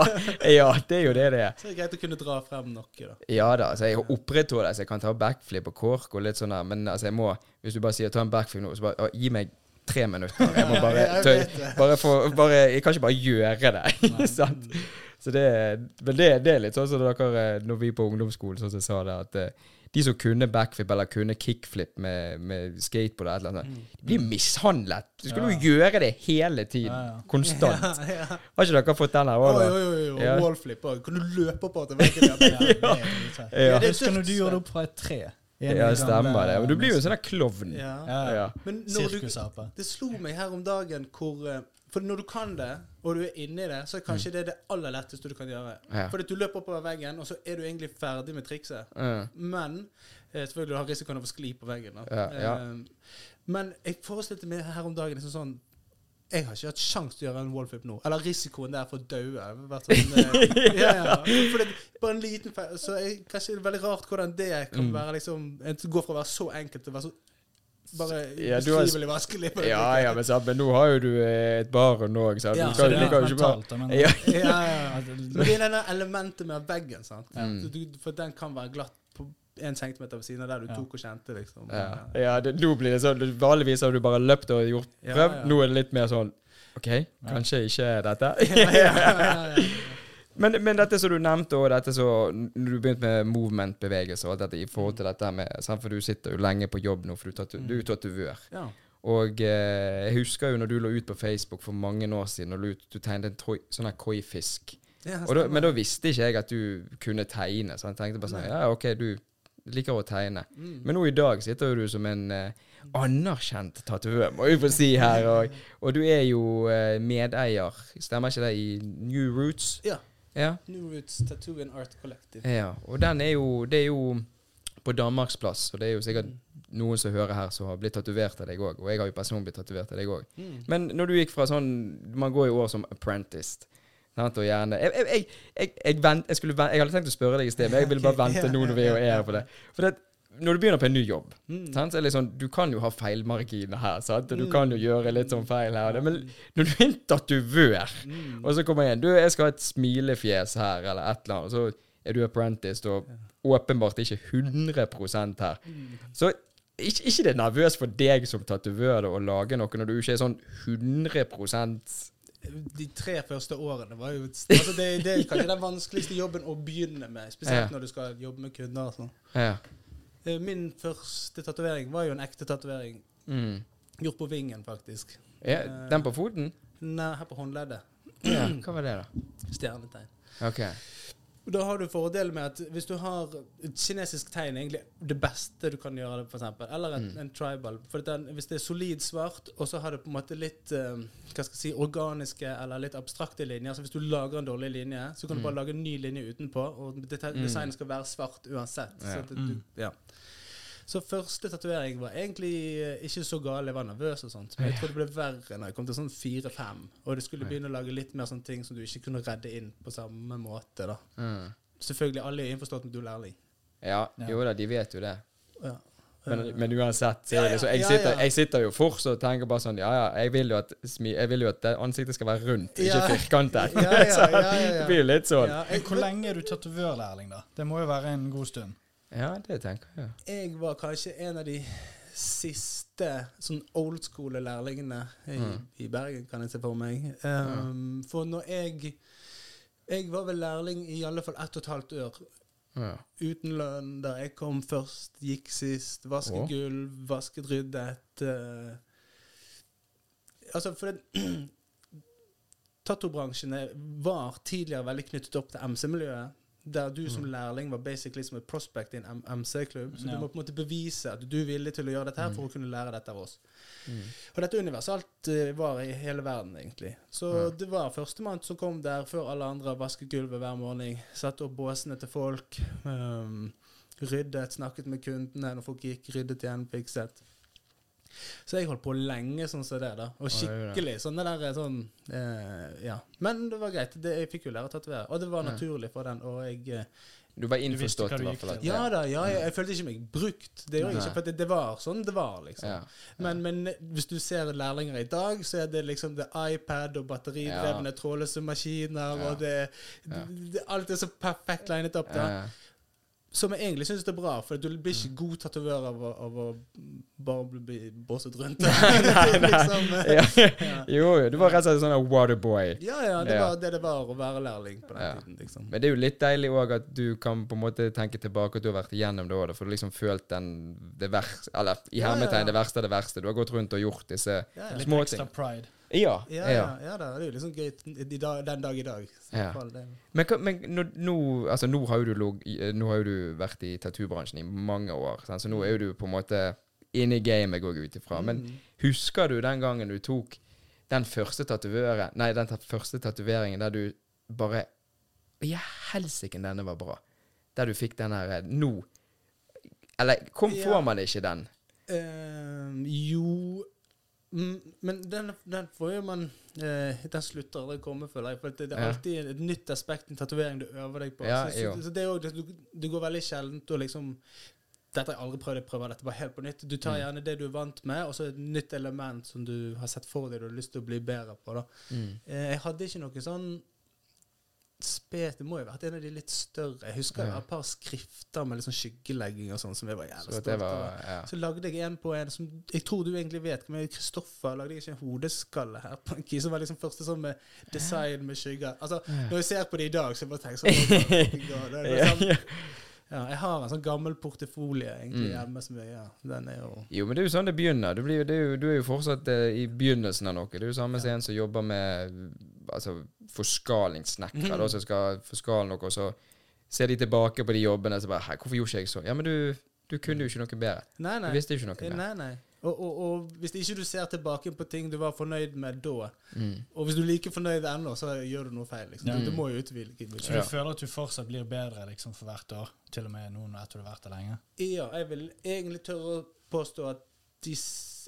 ja, det er jo det det er.
Så det er greit å kunne dra frem noe, da.
Ja da, altså jeg opprettholder så jeg kan ta backflip og kork og litt sånn der, men altså jeg må Hvis du bare sier ta en backflip nå, så bare å, gi meg tre minutter. Jeg må bare
det.
bare få bare, Jeg kan ikke bare gjøre det. sant? Så det, men det, det er litt sånn som dere når vi på ungdomsskolen sånn som jeg sa det, at eh, de som kunne backflip eller kunne kickflip med, med skateboard eller
Mm.
de blir mishandlet. Du skulle
Ja.
jo gjøre det hele tiden.
Ja, ja.
Konstant.
Ja, ja.
Har ikke dere fått den her òg, jo,
jo. jo.
Ja.
Wallflip òg. Kan du løpe på at?
Ja, det.
Ja.
Ja, det er
Jeg husker når du gjorde det opp fra et tre.
Ja,
det
stemmer det. Men du blir jo en sånn klovn.
Ja.
Ja,
Ja.
Men
Sirkusape.
det slo meg her om dagen hvor eh, For når du kan det, og du er inni det, så er kanskje det det aller letteste du kan gjøre.
Mm. Ja.
Fordi du løper oppover veggen, og så er du egentlig ferdig med trikset.
Ja.
Men eh, selvfølgelig du har risikoen av å skli på veggen.
Ja, ja.
Eh, men jeg forestilte meg her om dagen liksom sånn jeg har ikke hatt sjanse til å gjøre en wallflip nå. Eller risikoen der for å daue. Sånn, eh, ja, ja. For det, bare en liten feil. Så jeg, kanskje det er veldig rart hvordan det kan
Mm.
være liksom Gå fra å være så enkelt til å være så bare
Ja, du har-
ubeskrivelig vanskelig. på det
Ja, ja, men, sant, men nå har jo du eh, et barn òg, så
Ja,
du
Så
kan,
det er
kan jo ikke bare
mentalt, men
Ja.
ja, ja. Men det er denne elementet med veggen, sant.
Mm.
Så du, for den kan være glatt på en centimeter ved siden av der du
Ja.
tok og kjente, liksom.
Ja, ja det, nå blir det sånn Vanligvis har du bare løpt og gjort
Ja,
prøv.
ja.
Nå er det litt mer sånn OK, kanskje ikke dette.
ja, ja, ja, ja.
men, men dette som du nevnte, og dette som du begynte med movement-bevegelse og dette i forhold til dette med For du sitter jo lenge på jobb nå, for du, tatu, du er tatovør.
ja.
Og eh, jeg husker jo når du lå ut på Facebook for mange år siden, og du, du tegnet en sånn her koi-fisk.
ja
da, men da visste ikke jeg at du kunne tegne. Så jeg tenkte bare sånn Ja, OK, du liker å tegne.
Mm.
Men nå i dag sitter jo du som en eh, anerkjent tatovør, må vi få si her. Og, og du er jo eh, medeier, stemmer ikke det, i New Roots?
Ja.
Ja.
New Roots Tattoo and Art Collective.
ja. Og den er jo Det er jo på Danmarksplass, og det er jo sikkert noen som hører her, som har blitt tatovert av deg òg. Og jeg har jo personlig blitt tatovert av deg òg.
Mm.
Men når du gikk fra sånn Man går jo år som apprentice. Sant, og gjerne Jeg, jeg, jeg, jeg, jeg, vent, jeg, skulle, jeg hadde tenkt å spørre deg i sted, men jeg ville bare vente nå når vi er her på det. For det, når du begynner på en ny jobb,
Mm.
liksom, du kan jo ha feilmarginer her, sant? du
Mm.
kan jo gjøre litt sånn feil her. Men når du er en tatovør,
Mm.
og så kommer jeg inn Du, jeg skal ha et smilefjes her, eller et eller annet, og så er du apprentice, og åpenbart ikke 100 her.
Mm.
Så ikke, ikke det er nervøst for deg som tatovør å lage noe når du ikke er sånn 100%
De tre første årene var jo altså det, det er kanskje den vanskeligste jobben å begynne med. Spesielt
Ja.
når du skal jobbe med kunder. og sånn.
Ja.
Eh, Min første tatovering var jo en ekte tatovering.
Mm.
Gjort på vingen, faktisk.
ja. Den på foten?
Nei, her på håndleddet.
Ja. Hva var det, da?
Stjernetegn.
Ok.
Og Da har du fordelen med at hvis du har et kinesisk tegn, egentlig det beste du kan gjøre, det, for eksempel, eller en,
Mm.
en tribal For den, Hvis det er solid svart, og så har det på en måte litt uh, hva skal jeg si, organiske eller litt abstrakte linjer Så Hvis du lager en dårlig linje, så kan du
Mm.
bare lage en ny linje utenpå, og det,
Mm.
designet skal være svart uansett.
Ja.
Du,
Mm.
ja. Så første tatovering var egentlig eh, ikke så gal. Jeg var nervøs og sånt. Men jeg tror det ble verre når jeg kom til sånn fire-fem. Og du skulle begynne å lage litt mer sånne ting som du ikke kunne redde inn på samme måte. da
Mm.
Selvfølgelig alle er innforstått med at du er lærling.
Ja, jo da, de vet jo det.
Ja.
Men, men uansett,
Ja, ja,
jeg, sitter,
ja.
jeg sitter jo fortsatt og tenker bare sånn Ja, ja, jeg vil jo at, jeg vil jo at ansiktet skal være rundt, ikke firkantet.
Ja, ja,
Så
ja, ja, ja.
Det blir jo litt sånn.
Hvor lenge er du tatovørlærling, da? Det må jo være en god stund.
Ja, det tenker jeg.
jeg var kanskje en av de siste sånn old school-lærlingene i,
Mm.
i Bergen, kan jeg se for meg. Um, For når jeg Jeg var vel lærling i alle fall ett og et halvt år
Ja.
uten lønn da jeg kom først, gikk sist, vasket
oh.
gulv, vasket ryddet. uh, altså, for det Tattobransjen er- var tidligere veldig knyttet opp til MC-miljøet. Der du som lærling var basically som et prospect i en MC-klubb. Så
Ja.
du må på en måte bevise at du er villig til å gjøre dette her for å kunne lære dette av oss. Og dette universalt eh, var i hele verden, egentlig. Så
Ja.
det var førstemann som kom der før alle andre, vasket gulvet hver morgen, satte opp båsene til folk, um, ryddet, snakket med kundene når folk gikk, ryddet igjen, fikset. Så jeg holdt på lenge sånn som det, da. Og
Ja,
skikkelig sånn det der sånn eh, Ja. Men det var greit. Det, jeg fikk jo lære å tatovere. Og det var naturlig for den. Og jeg eh,
Du var innforstått i hvert fall.
Ja da, ja, jeg, jeg følte ikke meg brukt. Det gjorde jeg ikke. For det, det var sånn det var, liksom.
Ja.
Men, men hvis du ser lærlinger i dag, så er det liksom det er iPad og batteridrevne trådløse maskiner,
Ja.
og det,
Ja.
det Alt er så perfekt linet opp. da
Ja.
Som jeg egentlig syns er bra, for du blir ikke god tatovør av, av å bare bli båset rundt.
nei, nei.
liksom,
Ja.
ja.
Jo, jo, du var rett og slett sånn waterboy.
ja, ja, det
Ja.
var det det var å være lærling på den
Ja.
tiden. liksom.
Men det er jo litt deilig òg at du kan på en måte tenke tilbake at du har vært igjennom det òg, for du har liksom følt den det verste Eller i
Ja, ja, ja.
hermetegn det verste av det verste. Du har gått rundt og gjort disse
Ja, ja.
Litt
Små
ekstra pride.
Ja.
Ja, ja, ja da, det er jo liksom gøy den dag i dag.
Ja. Men, men nå, nå, altså, nå, har du, log- nå har jo du vært i tattoobransjen i mange år, sant? så nå er jo du på en måte inne i gamet, går jeg ut ifra. Men
Mm.
husker du den gangen du tok den første tatoveringen Nei, den første tatoveringen der du bare Ja, helsike, denne var bra. Der du fikk den her eh, Nå Eller kom,
Ja.
får man ikke den?
Um, jo Men den, den får jo man eh, Den slutter aldri å komme, føler jeg. For det, det er
Ja.
alltid et nytt aspekt en tatovering du øver deg på.
Ja,
så, så, så det er det- du, du går veldig sjeldent og liksom dette har jeg aldri prøvd, jeg prøver dette bare helt på nytt. Du tar
Mm.
gjerne det du er vant med, og så et nytt element som du har sett for deg du har lyst til å bli bedre på. da. Eh, jeg hadde ikke noe sånn spet, Det må jo ha vært en av de litt større. Jeg husker
Ja.
jeg har et par skrifter med sånn skyggelegging og sånn som jeg var jævlig stolt av.
ja.
Så lagde jeg en på en som jeg tror du egentlig vet. Men Kristoffer lagde jeg ikke en hodeskalle her på en key, som var liksom første sånn med design med skygger. Altså, Når jeg ser på det i dag, så jeg bare tenker sånn oh God, det er sånn,
ja.
ja, Jeg har en sånn gammel portefolie egentlig
Mm.
hjemme som jeg, ja, den er jo
Jo, men det er jo sånn det begynner. Du, blir, det er jo, du er jo fortsatt eh, i begynnelsen av noe. Det er jo samme som en som jobber med altså, forskalingssnekkere,
Mhm.
da, som skal forskale noe, og så ser de tilbake på de jobbene og så bare Hei, hvorfor gjorde ikke jeg så? Ja, men du, du kunne jo ikke noe bedre.
Nei,
Du visste jo ikke noe
Eh,
mer.
Nei, nei. Og, og, og hvis ikke du ser tilbake på ting du var fornøyd med da,
Mm.
og hvis du er like fornøyd ennå, så gjør du noe feil. Liksom.
Ja.
Du, du må jo utvikle
Så
Ja.
du føler at du fortsatt blir bedre liksom, for hvert år? Til og med nå etter du har vært der lenge?
Ja, jeg vil egentlig tørre å påstå at de,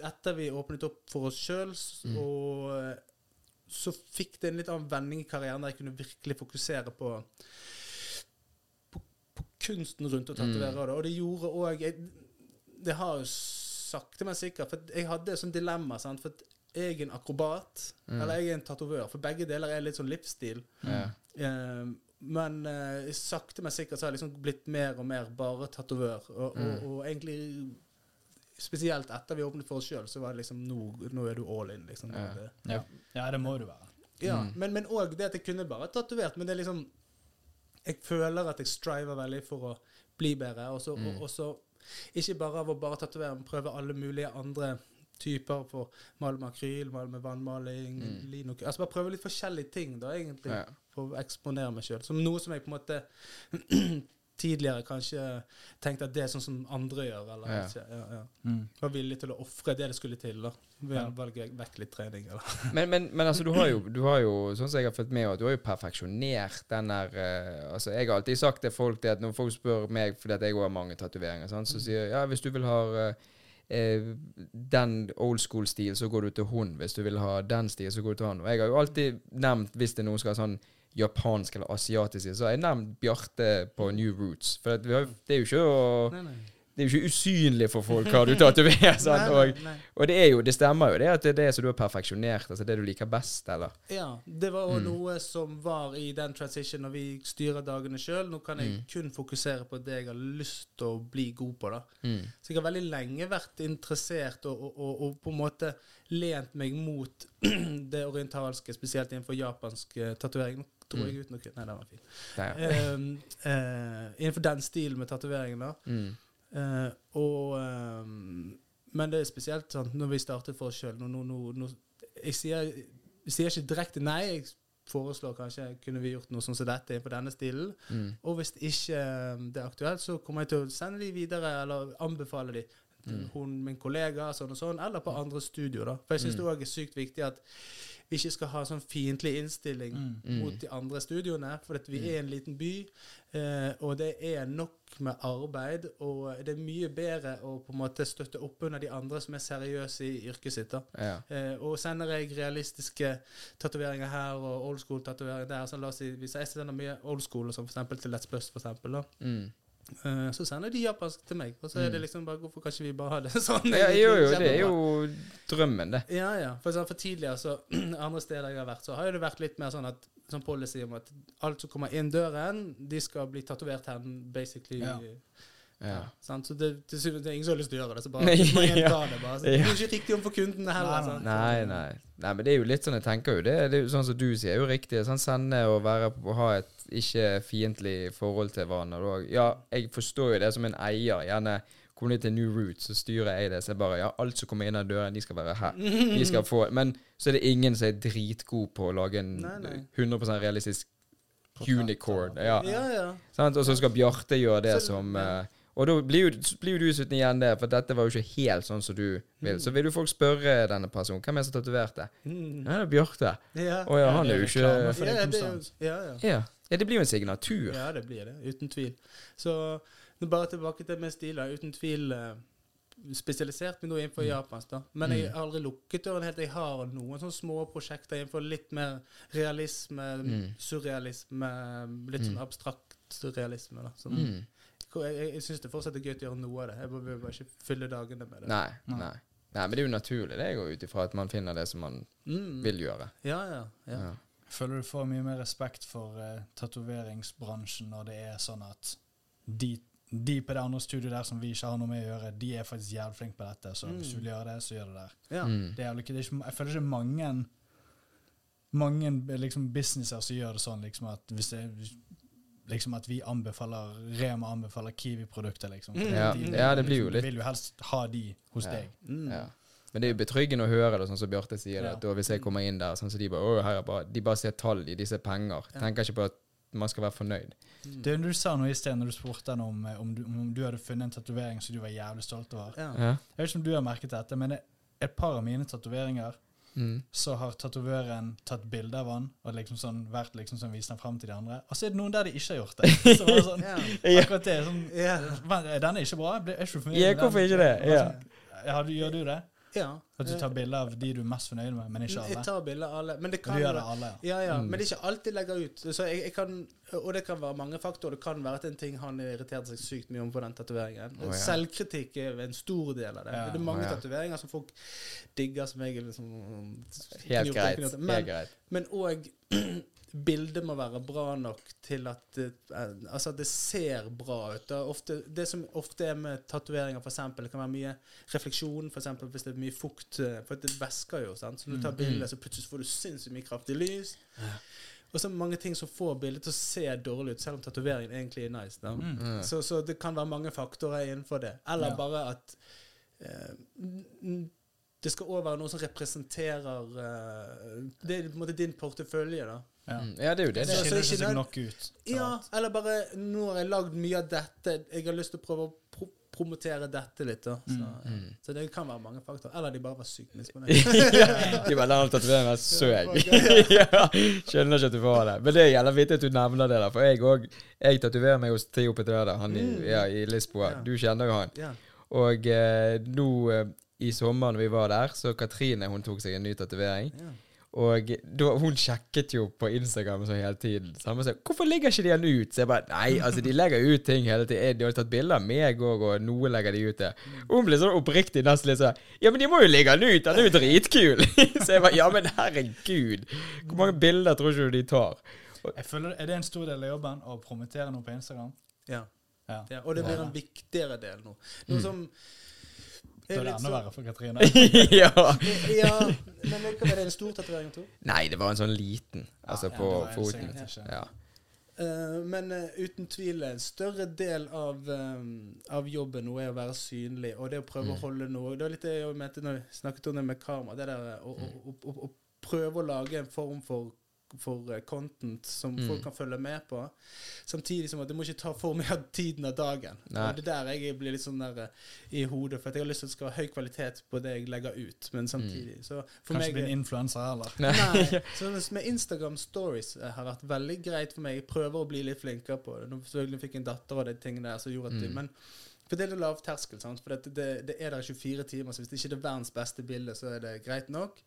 etter vi åpnet opp for oss sjøl,
Mm.
og eh, så fikk det en litt annen vending i karrieren der jeg kunne virkelig fokusere på på, på kunsten rundt å tatovere
Mm.
det. Og det gjorde òg Det har jo sakte, men sikkert For jeg hadde et sånt dilemma. Sant? For jeg er en akrobat,
Mm.
eller jeg er en tatovør. For begge deler er litt sånn livsstil.
Mm.
Um, men uh, sakte, men sikkert så har jeg liksom blitt mer og mer bare tatovør. Og, og,
Mm.
og egentlig Spesielt etter vi åpnet for oss sjøl, så var det liksom nå, nå er du all in. liksom.
Ja.
det-
Ja, ja det må du være.
ja,
Mm.
Men òg det at jeg kunne bare tatovert. Men det er liksom Jeg føler at jeg striver veldig for å bli bedre. Og så,
Mm.
og, og så ikke bare av å bare tatovere, men prøve alle mulige andre typer for male med akryl, male med vannmaling,
Mm.
lino Altså bare prøve litt forskjellige ting, da, egentlig
Ja.
for å eksponere meg sjøl. Som noe som jeg på en måte tidligere kanskje tenkte at det er sånn som andre gjør. Eller
Ja.
ikke. Ja, ja.
Mm.
Var villig til å ofre det det skulle til. da Ved
Ja.
å velge vekk litt trening. Eller.
Men, men, men altså, du har jo, du har jo sånn som jeg har fulgt med, du har jo perfeksjonert den der uh, Altså, jeg har alltid sagt til folk det at når folk spør meg, fordi at jeg har mange tatoveringer, så sier jeg ja, hvis du vil ha uh, eh, den old school-stil, så går du til hun. Hvis du vil ha den stil, så går du til han. Og jeg har jo alltid nevnt, hvis det er noen skal ha sånn japansk eller asiatisk så har jeg nevnt Bjarte på New Roots. For at vi har, det er jo ikke å
Nei, nei.
det er jo ikke usynlig for folk hva du tatoverer. Og, og det er jo, det stemmer jo det at det er det som du har perfeksjonert, altså det du liker best, eller?
Ja, det var
Mm.
noe som var i den transition når vi styrer dagene sjøl. Nå kan jeg
Mm.
kun fokusere på det jeg har lyst til å bli god på. da.
Mm.
Så jeg har veldig lenge vært interessert og, og, og, på en måte lent meg mot det orientalske, spesielt innenfor japansk uh, tatovering. Nå tror jeg ut noe Nei, den var fin. Ehm, eh, innenfor den stilen med tatoveringen, da.
Mm.
Uh, og ehm, Men det er spesielt sånn når vi startet for oss sjøl jeg, sier, ikke direkte nei. Jeg foreslår kanskje kunne vi gjort noe sånn som dette innenfor denne stilen.
Mm.
Og hvis ikke ehm, det er aktuelt, så kommer jeg til å sende de videre, eller anbefale de
Mm.
hun, min kollega, sånn og sånn, eller på andre studioer. da. For jeg syns
Mm.
det òg er sykt viktig at ikke skal ha sånn fiendtlig innstilling
Mm.
Mm.
mot de andre studioene. For at vi
Mm.
er en liten by, eh, og det er nok med arbeid. Og det er mye bedre å på en måte støtte opp under de andre som er seriøse i yrket sitt. da.
Ja.
Eh, og sender jeg realistiske tatoveringer her og old school-tatoveringer der, så la oss si, hvis jeg sender mye old school, som for eksempel til Let's Plus, for eksempel, da,
Mm.
Eh, så sender de japansk til meg. Og så er det
Mm.
liksom bare Hvorfor kan ikke vi bare ha det sånn?
ja, jo, jo, det er jo drømmen, det.
Ja, ja. For, for tidligere, så andre steder jeg har vært, så har det vært litt mer sånn at sånn policy om at alt som kommer inn døren, de skal bli tatovert her, basically.
Ja.
Ja.
Sant? Så det, det, det er ingen som har lyst til å gjøre det. Så bare
Nei,
må
ja.
det bare. Så det blir ikke riktig overfor kundene heller.
Nei.
Nei, nei. nei, men det er jo litt sånn jeg tenker jo. Det, det er jo sånn som du sier, er jo riktig. Sånn Sende og være ha et ikke fiendtlig forhold til hverandre. Ja, jeg forstår jo det som en eier. Gjerne kommer de til New Roots, så styrer jeg det. Så jeg bare Ja, alt som kommer inn av døren, de skal være her. De skal få Men så er det ingen som er dritgod på å lage en
Nei, nei.
100% realistisk unicorn. Ja.
Ja, ja.
Sånn, Og så skal Bjarte gjøre det
Så-
som
ja.
Og da blir jo, blir jo du sittende igjen der, for dette var jo ikke helt sånn som du vil. Så vil jo folk spørre denne personen hvem er som tatoverte.
Mm.
Ja, det er Bjarte.
Ja.
Å ja, han
det
er jo ikke
for
Ja,
det
ja, ja.
ja. ja, det blir jo en signatur.
Ja, det blir det. Uten tvil. Så bare tilbake til med stiler. Uten tvil eh, spesialisert meg nå innenfor
Mm.
japansk. da. Men jeg har aldri lukket døren helt. Jeg har noen sånne små prosjekter innenfor litt mer realisme,
Mm.
surrealisme, litt
Mm.
sånn abstrakt surrealisme. da. Sånn.
Mm.
Jeg, jeg, jeg syns det fortsatt er gøy å gjøre noe av det. Jeg vil bare ikke fylle dagene med det.
Nei,
Nei.
nei. Nei, men det er jo naturlig. Det går ut ifra at man finner det som man
Mm.
vil gjøre.
Ja, ja. ja.
Ja.
Føler du får mye mer respekt for uh, tatoveringsbransjen når det er sånn at de, de på det andre studioet der som vi ikke har noe med å gjøre, de er faktisk jævlig flinke på dette. Så hvis du vil gjøre det, så gjør det der.
ja.
Mm.
Det er det er ikke, jeg føler ikke mange mange liksom, businesser som gjør det sånn liksom at hvis det liksom at vi anbefaler Rema anbefaler Kiwi-produkter, liksom.
Mm.
Ja,
De-
ja, det blir jo
liksom,
litt
Du vil jo helst ha de hos
Ja.
deg.
Mm.
Ja. Men det er jo betryggende å høre det, sånn som Bjarte sier det. Da hvis jeg kommer inn der, sånn som de bare, «Å, her er bare, de bare ser tall i, de ser penger.
Ja.
Tenker ikke på at man skal være fornøyd.
Mm.
Det Du sa noe i sted når du spurte henne om, eh, om, du, om du hadde funnet en tatovering som du var jævlig stolt over.
Ja.
Ja.
Jeg vet ikke om du har merket dette, men et par av mine tatoveringer
Mm.
så har tatovøren tatt bilde av han og liksom sånn, vært liksom sånn, vist den fram til de andre. Og så er det noen der de ikke har gjort det. Så var det sånn,
Ja.
akkurat det sånn,
Ja.
Den er ikke bra? Ble- Er ikke du fornøyd med den?
hvorfor ikke det? Ja.
sånn, ja, du, gjør du det?
Ja.
At du tar bilde av de du er mest fornøyd med, men ikke
Jeg
alle?
tar bilder av alle. Men det kan
du gjør det alle, ja.
Ja, ja.
Mm.
Men det er ikke alt de legger ut. Så jeg, jeg kan, og det kan være mange faktorer. Det kan være at en ting han irriterte seg sykt mye om på den tatoveringen.
Oh, ja.
Selvkritikk er en stor del av det.
Ja.
Det er mange
oh, ja.
tatoveringer som folk digger, som jeg liksom
Helt greit.
knurter.
Helt
Men,
greit.
men òg bildet må være bra nok til at det, eh, altså at det ser bra ut. Ofte, det som ofte er med tatoveringer, f.eks., det kan være mye refleksjon, for eksempel, hvis det er mye fukt. eh, For det væsker jo. sant? Så når du tar
bildet
bilde, så plutselig får du sinnssykt mye kraftig lys. Og så er det mange ting som får bildet til å se dårlig ut, selv om tatoveringen egentlig er nice. Da.
Mm.
Mm.
Så, så det kan være mange faktorer innenfor det. Eller
Ja.
bare at eh, det skal òg være noe som representerer eh, Det er på en måte din portefølje, da.
Ja.
Mm. Ja, det er jo det.
Det
det.
Så- så
skiller seg nok ut.
Ja,
alt.
eller bare Nå har jeg lagd mye av dette. Jeg har lyst til å prøve å pro promotere dette litt. da så,
Mm,
mm.
så det kan være mange faktorer. Eller de bare var sykt misfornøyd.
ja, de bare lar tatoveringen være søk. ja, skjønner ikke at du får det. Men det gjelder vittig at du nevner det, der. For jeg òg Jeg tatoverer meg hos Theo Petreda, han i,
Mm.
ja, i Lisboa.
Ja.
Du kjenner jo han.
ja.
Og eh, nå eh, i sommer når vi var der, så Katrine hun tok seg en ny tatovering.
Ja.
Og da, hun sjekket jo på Instagram så hele tiden. Så han sa 'Hvorfor legger ikke de den ut?' Så jeg bare Nei, altså, de legger ut ting hele tiden. De har tatt bilder av meg òg, og noe legger de ut der. Og hun ble sånn oppriktig nesten litt sånn 'Ja, men de må jo legge den ut! Den er jo dritkul!' så jeg bare 'Ja, men herregud! Hvor mange bilder tror ikke du de tar?'
Jeg føler, Er det en stor del av jobben å promotere noe på Instagram?
Ja.
Ja.
ja. Og det blir en viktigere del nå. Noe som
Da er det enda
sånn-
verre for Katrine.
ja.
Ja, men hva var det en stor tatovering, Tor?
Nei, det var en sånn liten. Altså
Ja,
på foten. Ja.
Uh, men uh, uten tvil en større del av, um, av jobben nå er å være synlig, og det å prøve
Mm.
å holde noe Det var litt det jeg mente når jeg snakket om det med kamera. Det der å, å, å, å prøve å lage en form for for eh, content som
Mm.
folk kan følge med på. Samtidig som at det må ikke ta for mye av tiden av dagen.
Nei.
Og det er der jeg blir litt sånn der eh, i hodet, for at jeg har lyst til at det skal ha høy kvalitet på det jeg legger ut. Men samtidig så for
Kanskje
meg
bli en influenser heller.
Nei. Som med Instagram stories eh, har vært veldig greit for meg. Jeg prøver å bli litt flinkere på det. Nå selvfølgelig fikk jeg en datter og de tingene der som gjorde at det,
Mm.
Men for det er litt lav terskel, sant? for det, det, det er der 24 timer. Så hvis det ikke er verdens beste bilde, så er det greit nok.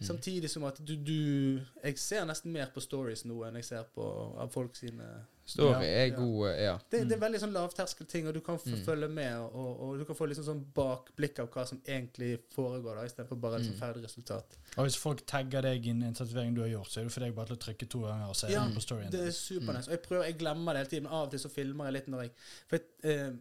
Mm.
Samtidig som at du, du Jeg ser nesten mer på stories nå enn jeg ser på av folk sine
Story
Ja.
er
Ja.
god, ja.
det, det er veldig sånn lavterskelting, og du kan
Mm.
følge med, og, og du kan få liksom sånn bakblikk av hva som egentlig foregår, da, istedenfor bare et sånn
Mm.
ferdig resultat.
Og hvis folk tagger deg inn i en tatovering du har gjort, så er det for deg bare til å trykke to ganger og se
Ja,
på storyen.
Det er supernice. Mm. Og jeg prøver, jeg glemmer det hele tiden. men Av og til så filmer jeg litt når jeg For jeg, eh,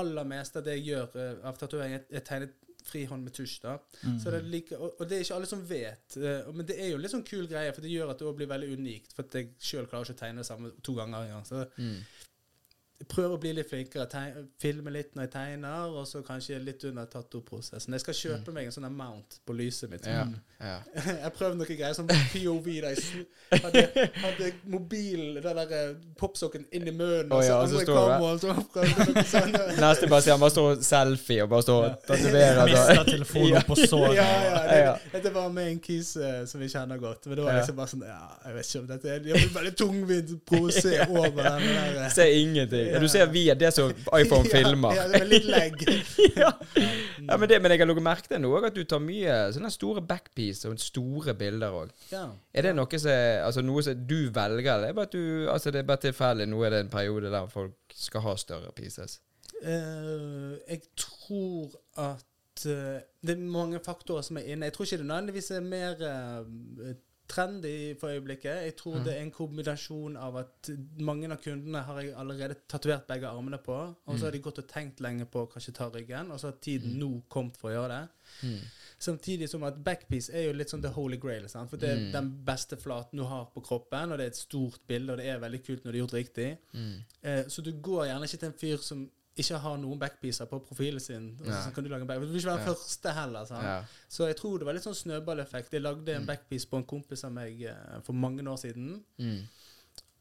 aller meste av det jeg gjør eh, av tatovering, er- er tegnet frihånd med tusj. da.
Mm.
Så det like, og, og det er ikke alle som vet. Uh, men det er jo litt sånn kul greie, for det gjør at det også blir veldig unikt. For at jeg sjøl klarer ikke å tegne det samme to ganger engang. Så
Mm.
Jeg prøver å bli litt flinkere. Filme litt når jeg tegner, og så kanskje litt under tattoo-prosessen. Jeg skal kjøpe meg en sånn mount på lyset mitt.
Ja. ja.
Jeg prøvde noen greier som POV. Da jeg hadde, hadde mobilen, den der eh, popsocken, inn i munnen, oh,
ja, og så
andre så jeg noe sånt.
Neste bare sier han bare står selfie og bare står og tatoverer.
Mista
altså.
telefonen opp på såret.
ja,
Ja.
det, dette var med en kis eh, som vi kjenner godt. Men det var liksom bare sånn Ja, jeg vet ikke om dette er Det blir veldig tungvint pose over den der eh,
Ser ingenting. Ja, Du ser via det som iPhone filmer.
Ja, det var litt legg.
ja. ja, men, det, men jeg har lagt merke til nå at du tar mye sånne store backpiece og store bilder òg.
Ja.
Er det noe som altså noe som du velger, eller er det bare du, altså det er bare tilfeldig? Nå er det en periode der folk skal ha større pieces.
Uh, jeg tror at eh, det er mange faktorer som er inne. Jeg tror ikke det nødvendigvis er mer eh, trendy for øyeblikket. Jeg tror
Mm.
det er en kombinasjon av at mange av kundene har jeg allerede tatovert begge armene på, og så har de gått og tenkt lenge på å kanskje ta ryggen, og så har tiden nå kommet for å gjøre det.
Mm.
Samtidig som at backpiece er jo litt sånn the holy grail. Sant? For det er
Mm.
den beste flaten du har på kroppen, og det er et stort bilde, og det er veldig kult når det er gjort riktig.
Mm.
Eh, så du går gjerne ikke til en fyr som ikke har noen backpiecer på profilen sin. Og så kan Du lage en back du vil ikke være
Ja.
første heller. Sånn.
Ja.
Så jeg tror det var litt sånn snøballeffekt. Jeg lagde en
Mm.
backpiece på en kompis av meg eh, for mange år siden.
Mm.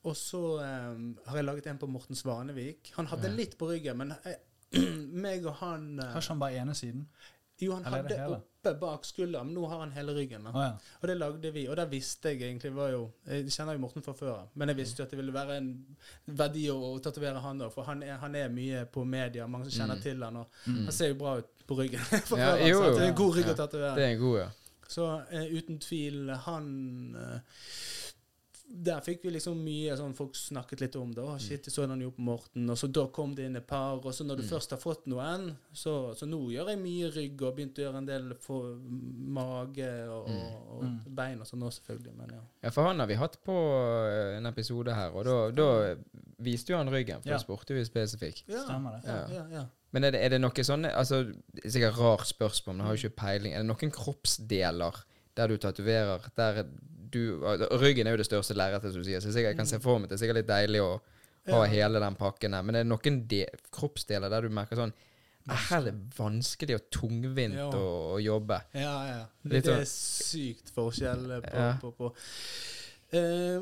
Og så um, har jeg laget en på Morten Svanevik. Han hadde
Ja.
litt på ryggen, men jeg, meg og han eh,
Har ikke han bare ene siden?
Jo, han
Eller er
hadde oppe bak skulderen, men nå har han hele ryggen.
Å ja.
Og det lagde vi, og der visste jeg egentlig var jo Jeg kjenner jo Morten fra før men jeg visste jo at det ville være en verdi å, å tatovere han òg, for han er, han er mye på media, mange som kjenner
Mm.
til han, og
Mm.
han ser jo bra ut på ryggen. fra
Ja, jo, jo.
det er en god rygg
Ja.
å tatovere.
Det er en god, ja.
Så uh, uten tvil, han eh, Der fikk vi liksom mye sånn Folk snakket litt om det. 'Å, shit, jeg så den jo på Morten.' Og så da kom det inn et par. Og så når du
Mm.
først har fått noen, så, så nå gjør jeg mye rygg og begynte å gjøre en del for mage og, og, og
Mm.
bein og sånn nå, selvfølgelig. Men ja.
Ja, for han har vi hatt på eh, en episode her, og da, da viste jo han ryggen. For
Ja.
da spurte vi spesifikt.
ja.
Stemmer det.
Ja, ja, ja.
Men er det, er det noe sånn altså, det er Sikkert rart spørsmål, men jeg har jo ikke peiling. Er det noen kroppsdeler der du tatoverer der du Ryggen er jo det største lerretet, som du sier, så jeg kan se for meg det er sikkert litt deilig å ha
Ja.
hele den pakken der. Men er det noen de, kroppsdeler der du merker sånn "Ah, Her er det vanskelig og tungvint
Ja.
å, å jobbe.
Ja, ja. Det,
Litt
det
sånn-
er sykt forskjell eh, på,
Ja.
på, på. Uh,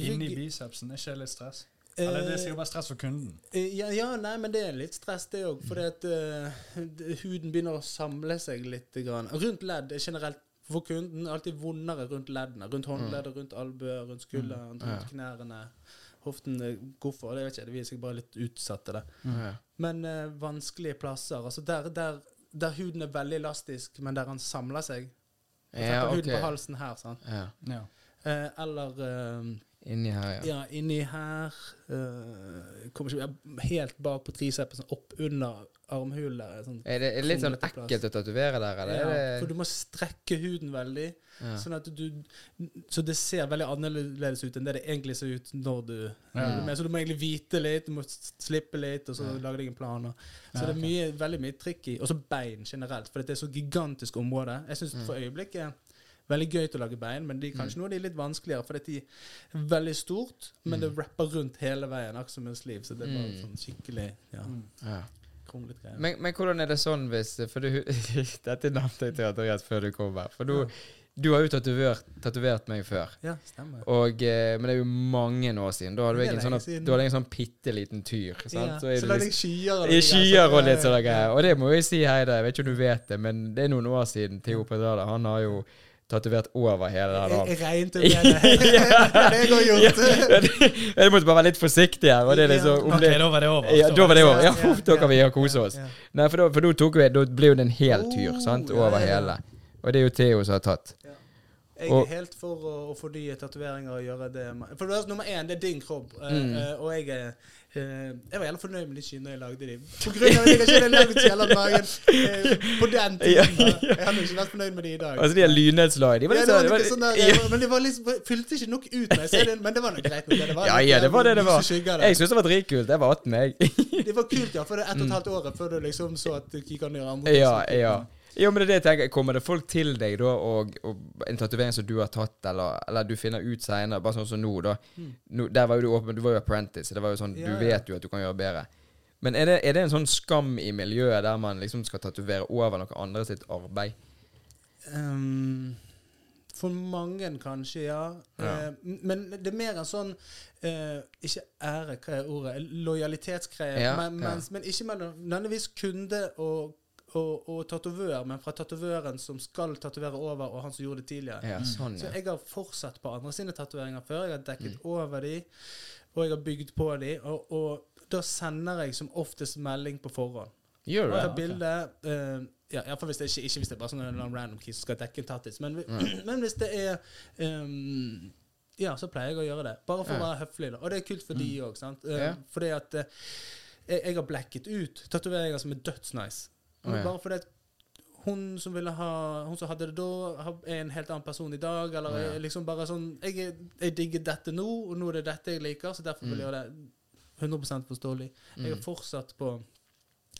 Inni bicepsen, er ikke det litt stress? Eller det er
eh,
sikkert bare stress for kunden.
Eh, Ja, ja, nei, men det er litt stress, det òg. Fordi at uh, huden begynner å samle seg litt. Grann. Rundt ledd er generelt for kunden alltid vondere rundt leddene. Rundt håndleddet, rundt albuer, rundt skulderen, rundt
Ja.
knærne. Hoften eh, Hvorfor? Det vet ikke jeg. Vi er sikkert bare litt utsatte det.
Ja.
Men uh, vanskelige plasser. Altså der, der, der huden er veldig elastisk, men der han samler seg, For
Ja,
okay. huden på halsen her, sant.
Ja.
Ja.
Uh, eller eh,
Inni her, ja.
ja, inni her Uh, Kommer ikke helt bak på tricepsen, opp under armhulen. Sånn,
Er det, er litt sånn ekkelt å tatovere der, eller?
ja, for du må strekke huden veldig,
ja.
sånn at du Så det ser veldig annerledes ut enn det det egentlig ser ut når du
Ja.
med. Så du må egentlig vite litt, du må slippe litt, og så
Ja.
lage deg en plan. Og. Så det er mye, veldig mye tricky. Og så bein generelt, for det er så gigantisk område. Jeg syns
Mm.
for øyeblikket veldig gøy til å lage bein, men de kanskje kanskje noe av de er litt vanskeligere, for de er veldig stort, men det rapper rundt hele veien, akkurat som en sliv, så det er bare
Mm.
sånn skikkelig ja,
Mm.
ja.
greier.
Men, men hvordan er det sånn hvis For du, Dette nevnte jeg til Andreas før du kom her. For du, du har jo tatovert, meg før.
Ja, stemmer.
Og, eh, men det er jo mange år siden. Da hadde
er
en sånn,
siden.
du hadde en sånn bitte liten tyr. Sant?
Ja,
Så er
så
det
lagde jeg skyer og
skyer og litt
så-
sånne greier. Og det må jeg si, Heide, jeg vet ikke om du vet det, men det er noen år siden Theo Pedrada. Han har jo tatovert over hele den armen.
med det. har jeg òg gjort.
Jeg måtte bare være litt forsiktig her. Og det er liksom, om
Ok,
det,
da var det over.
ja, da var det over. Ja,
Ja, ja,
da kan vi
ja,
kose oss. Nei, for da, for da tok vi, da ble jo det en hel tyr, sant,
Oh, ja,
over
ja, ja.
hele. Og det er jo Theo som har tatt.
Jeg er helt for å, å fornye tatoveringer og gjøre det For det er, nummer én, det er din kropp. eh,
Mm.
eh, og jeg er Jeg var jævla fornøyd med de skinnene jeg lagde de. På grunn av at jeg ikke hadde lagd jævla magen eh, på den tiden. Jeg hadde ikke vært fornøyd med de i dag.
Altså, de her lynnedslag, de var
ja,
litt
det var
sånn
sånn der,
var,
Men det var liksom, fylte ikke nok ut når jeg ser det, men det var nok greit. nok, Det, var
Ja, ja, det
eh,
var det det var. Jeg syns det var dritkult. Jeg var 18, jeg.
Det var kult, ja, for det er ett og et
Mm.
halvt år før du liksom så at du gikk an å gjøre andre
Ja,
ting.
ja. Jo, men det er det jeg tenker. Kommer det folk til deg da, og, og en tatovering som du har tatt, eller, eller du finner ut seinere, bare sånn som nå, da.
Mm.
Nå, der var jo du åpen, du var jo apprentice. Det var jo sånn,
Ja,
Du vet jo at du kan gjøre bedre. Men er det, er det en sånn skam i miljøet der man liksom skal tatovere over noe andre sitt arbeid?
Um, for mange kanskje, ja.
Ja.
Eh, men det er mer en sånn eh, Ikke ære, hva er ordet? Lojalitetsgreie.
Ja,
men,
ja.
men ikke nødvendigvis kunde og, og, og tatovør, men fra tatovøren som skal tatovere over, og han som gjorde det tidligere.
Ja, sånn,
Så jeg har fortsatt på andre sine tatoveringer før. Jeg har dekket
Mm.
over de, og jeg har bygd på de. Og, og da sender jeg som oftest melding på forhånd.
Gjør du det?
bilde uh, ja, iallfall hvis det ikke, ikke hvis det er bare sånn en random key som skal dekke en tattis. Men,
Mm.
men hvis det er um, Ja, så pleier jeg å gjøre det. Bare for å være høflig. da. Og det er kult for de òg. Uh,
Ja.
Fordi at uh, jeg, jeg har blacket ut tatoveringer som er dødsnice.
Å, ja.
Bare fordi at hun som ville ha Hun som hadde det da, er en helt annen person i dag. Eller
ja.
liksom bare sånn jeg, jeg digger dette nå, og nå er det dette jeg liker, så derfor vil jeg
Mm.
gjøre det 100 forståelig. Jeg har
Mm.
fortsatt på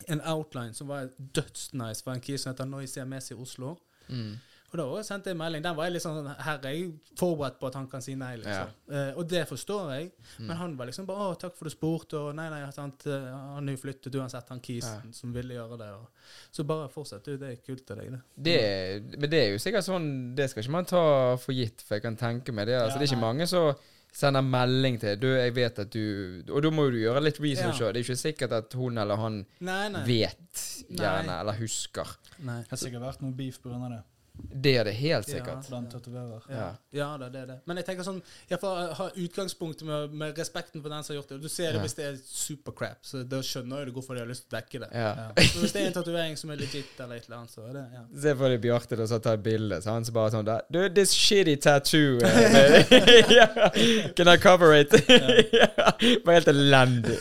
en outline som var dødsnice for en kis som heter Noisia Messi i Oslo.
Mm.
Og da også sendte jeg melding. Den var jeg litt sånn Her er jeg forberedt på at han kan si nei, liksom. Eh, og det forstår jeg.
Mm.
Men han var liksom bare 'Å, takk for du spurte', og 'Nei, nei, sant, eh, han er jo flyttet uansett, han kisen
Ja.
som ville gjøre det'. Og. Så bare fortsett, du. Det er kult til deg, det.
Det, men det er jo sikkert sånn Det skal ikke man ta for gitt, for jeg kan tenke meg det. Altså,
Ja,
det er ikke
nei.
mange som sender melding til Du, jeg vet at du Og da må du gjøre litt research.
Ja.
Det er ikke sikkert at hun eller han
Nei, nei.
vet gjerne,
Nei.
eller husker.
nei.
Det har sikkert vært noe beef pga. det.
Det er det helt
Ja.
sikkert.
Blant tatoverer.
Ja, ja da, det er det. Men jeg tenker sånn Jeg får ha utgangspunktet med, med respekten for den som har gjort det. Du ser det
Ja.
hvis det er supercrap, så da skjønner jeg det hvorfor de har lyst til å dekke det.
Ja.
Ja.
Men hvis det er en tatovering som er legit, eller et eller annet, så er det ja.
Se for deg Bjarte da, som tar et bilde. Så han så bare sånn der, Du, this shitty tattoo eh. Can I cover it? ja. Bare helt elendig.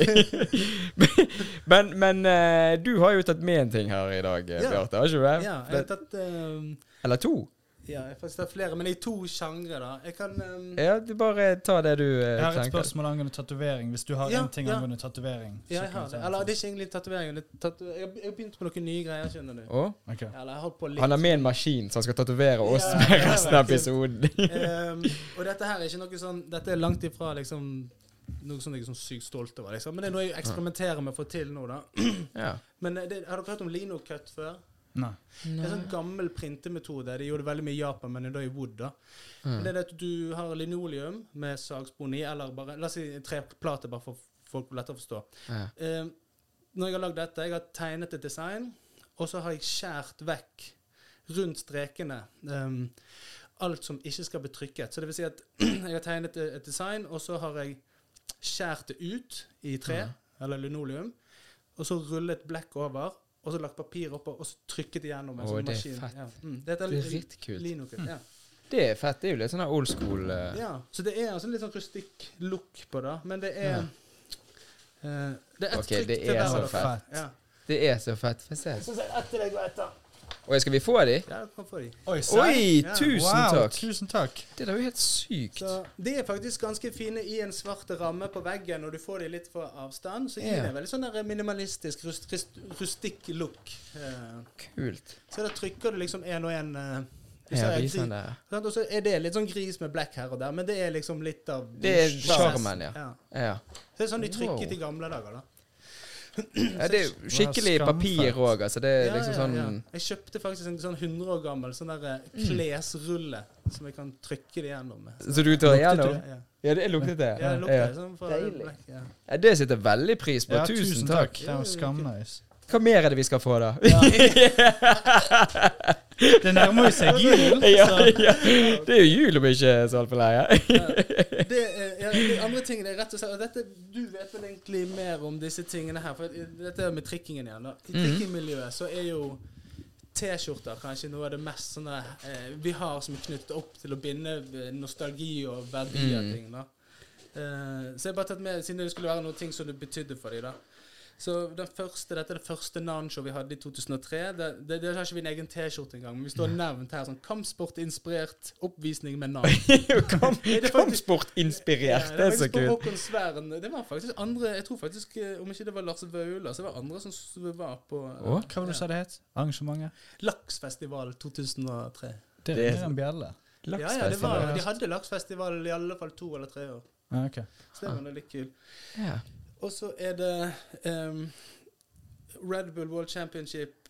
Men men uh, du har jo tatt med en ting her i dag, eh,
Ja.
Bjarte. Har ikke du det?
Ja, jeg har tatt ehm,
Eller to?
Ja, jeg har tatt flere, men i to sjangre, da. Jeg kan um,
Ja, du bare ta det du tenker.
Jeg har et spørsmål angående tatovering. Hvis du har
Ja,
en ting
ja.
angående tatovering.
Ja, jeg har det. Eller det er ikke egentlig tatovering. er tatu- Jeg har begynt på noen nye greier, skjønner du.
Oh?
Okay.
Eller jeg på litt.
Han har med en maskin så han skal tatovere oss
Ja,
med resten av episoden.
um, og dette her er ikke noe sånn Dette er langt ifra liksom noe som jeg er sånn sykt stolt over. Liksom. Men det er noe jeg eksperimenterer med å få til nå, da.
ja.
Men eh, det, har dere hørt om linocut før?
Nei.
Det er en sånn gammel printemetode. De gjorde det veldig mye i Japan, men da i wood. da.
Mm.
Det er det at du har linoleum med sagspon i, eller bare La oss si treplate, bare for folk lettere å forstå.
Ja.
Eh, når jeg har lagd dette, jeg har tegnet et design, og så har jeg skjært vekk rundt strekene um, alt som ikke skal bli trykket. Så det vil si at jeg har tegnet et et design, og så har jeg skjært det ut i tre,
Ja.
eller linoleum, og så rullet blekk over, og så lagt papir oppå, og så trykket igjennom en sånn
det er
maskin.
fett.
Ja. Mm, det er
Drittkult.
Linocut. Ja.
Det er fett. Det er jo litt sånn old school uh...
ja. Så det er altså litt sånn rustikk look på det, men det er eh, Det er ett
Ok,
trykk
det
til
er
hver
så
av dere.
fett.
Ja.
Det er så fett. Få se.
Så sier ett til deg og ett da.
Og skal vi få de?
Ja, du kan få de.
Oi?
Oi,
Ja.
tusen
wow,
takk!
Tusen takk.
Det er jo helt sykt.
Så De er faktisk ganske fine i en svart ramme på veggen, og du får de litt fra avstand. Så gir
Ja.
det en veldig sånn der minimalistisk, rust, rust, rustikk look. Eh,
Kult.
så da trykker du liksom én og én uh,
Ja, der.
Og så er det litt sånn gris med black her og der, men det er liksom litt av
Det er sjarmen, ja.
ja.
Ja.
Så det er sånn de trykket
Wow.
i gamle dager, da.
Ja. Det er jo skikkelig papir òg, altså. Det er
Ja,
liksom sånn
ja. Jeg kjøpte faktisk en sånn 100 år gammel sånn der eh, klesrulle som jeg kan trykke det gjennom med.
Så du tar igjennom?
Ja, ja.
Ja, det luktet det.
ja det lukter sånn fra
Deilig.
ja.
Ja, det setter veldig pris på.
Ja,
tusen takk.
Det var skamnice.
Hva mer er det vi skal få, da?
Det nærmer jo seg jul.
ja,
så
ja. Det er jo jul om ikke så altfor lenge.
Det, er- ja, de andre tingene er rett og slett og dette, Du vet vel egentlig mer om disse tingene her. For dette med trikkingen igjen. da I trikkingmiljøet så er jo T-skjorter kanskje noe av det mest sånne eh, vi har som er knyttet opp til å binde eh, nostalgi og verdier
Mm.
ting. da Eh, Så jeg har bare tatt med, siden det skulle være noen ting som det betydde for dem. da Så den første, Dette er det første Nan-show vi hadde i 2003. Det, det, det har ikke vi en egen T-skjorte engang. Men vi står nevnt her sånn kampsportinspirert oppvisning med Nan. Er
Kampsportinspirert. Det er så kult.
Håkon Det var faktisk andre Jeg tror faktisk, eh, om ikke det var Lars Vaular, så var det andre som var på
Å?
Hva var det du sa det het? Arrangementet?
Laksfestival 2003.
Det
er-
ringer en bjelle.
Ja, ja, var, de hadde laksfestival i alle fall to eller tre år.
Ah, okay.
Så det var litt kult.
Ja.
Og så er det um, Red Bull World Championship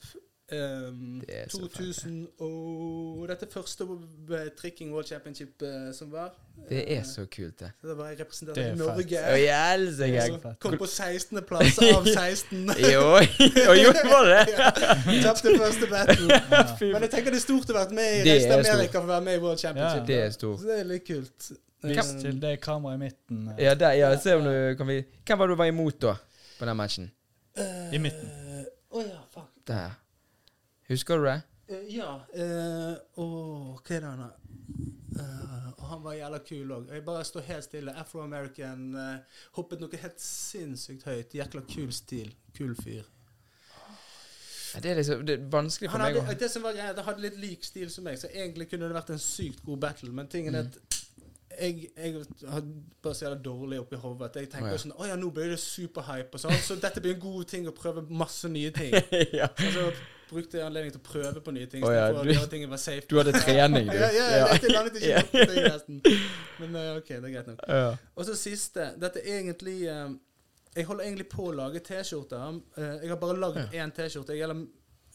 um,
Det er
2000 og Dette første Tricking trikking World Championship uh, som var.
Det er
Eh,
så kult, det.
Så da var jeg representert
er
i Norge.
Å, jeg
Så-
Kom på 16. plass av 16.
Jo, og gjorde var det?
Tapte første battle. Men jeg tenker det er stort å være med i resten av. Amerika for å være med i World Championship.
Det er stort.
Så det er litt kult.
Vis
Eh,
til det kameraet i midten. eh,
Ja, der, ja, se om du kan vi Hvem var det du var imot, da? På den matchen?
eh,
I midten.
Å ja, fuck.
Der. Husker du det?
Uh, ja. eh, Åh, hva er det han Eh, og han var jævla kul òg. Jeg bare står helt stille. Afro-American. eh, hoppet noe helt sinnssykt høyt. Jækla kul stil. Kul fyr.
Ja, Det er liksom det er vanskelig for
Han
meg å
det som var greia, det hadde litt lik stil som meg, så egentlig kunne det vært en sykt god battle. Men tingen er at jeg, jeg har bare så jævla dårlig oppi hodet at jeg tenker
oh, ja.
sånn Å ja, nå blir det superhype og sånn, så dette blir en god ting å prøve masse nye ting.
ja.
Og så brukte jeg anledningen til å prøve på nye ting.
Oh, ja, du-
tingene var safe.
Du hadde trening, du.
Ja, ja, ja, dette landet ikke på ting, nesten. Men eh, OK, det er greit nok.
Ja.
Og så siste. Dette er egentlig um, Jeg holder egentlig på å lage T-skjorter. Uh, jeg har bare lagd én T-skjorte. Jeg- eller,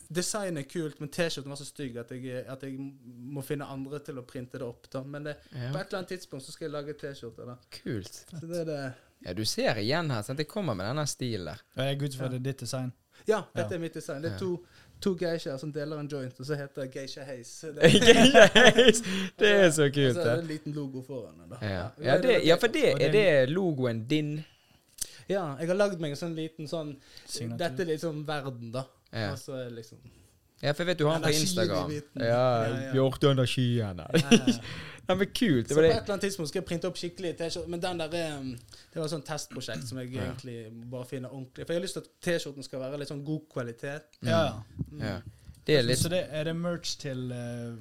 Designet er kult, men T-skjorten var så stygg at jeg, at jeg må finne andre til å printe det opp. da Men det, på et eller annet tidspunkt så skal jeg lage T-skjorte.
Kult.
Så det er det
Ja, du ser igjen her. Sant? Det kommer med denne stilen der.
Og Jeg går ut fra det er ditt design.
Ja, dette
Ja.
er mitt design. Det er to, to geishaer som deler en joint, og så heter Geisha Haze. Det,
det er så kult.
og så er det
det.
en liten logo foran. da.
Ja, ja, det, ja for det er
det-
det logoen din.
Ja, jeg har lagd meg en sånn liten sånn
Signatur.
Dette er liksom verden, da.
Ja.
Og så er det liksom
Ja, for jeg vet du har den på Instagram. Ja,
Ja, ja. Ja, ja,
men kult.
Så
Det
på et eller annet tidspunkt skal jeg printe opp skikkelig T-skjorte. Men den der Det var et sånt testprosjekt som jeg
Ja.
egentlig bare finner ordentlig For jeg har lyst til at T-skjorten skal være litt sånn god kvalitet.
Ja, ja.
Mm.
Ja. Det er litt
Så det, er det merch til uh,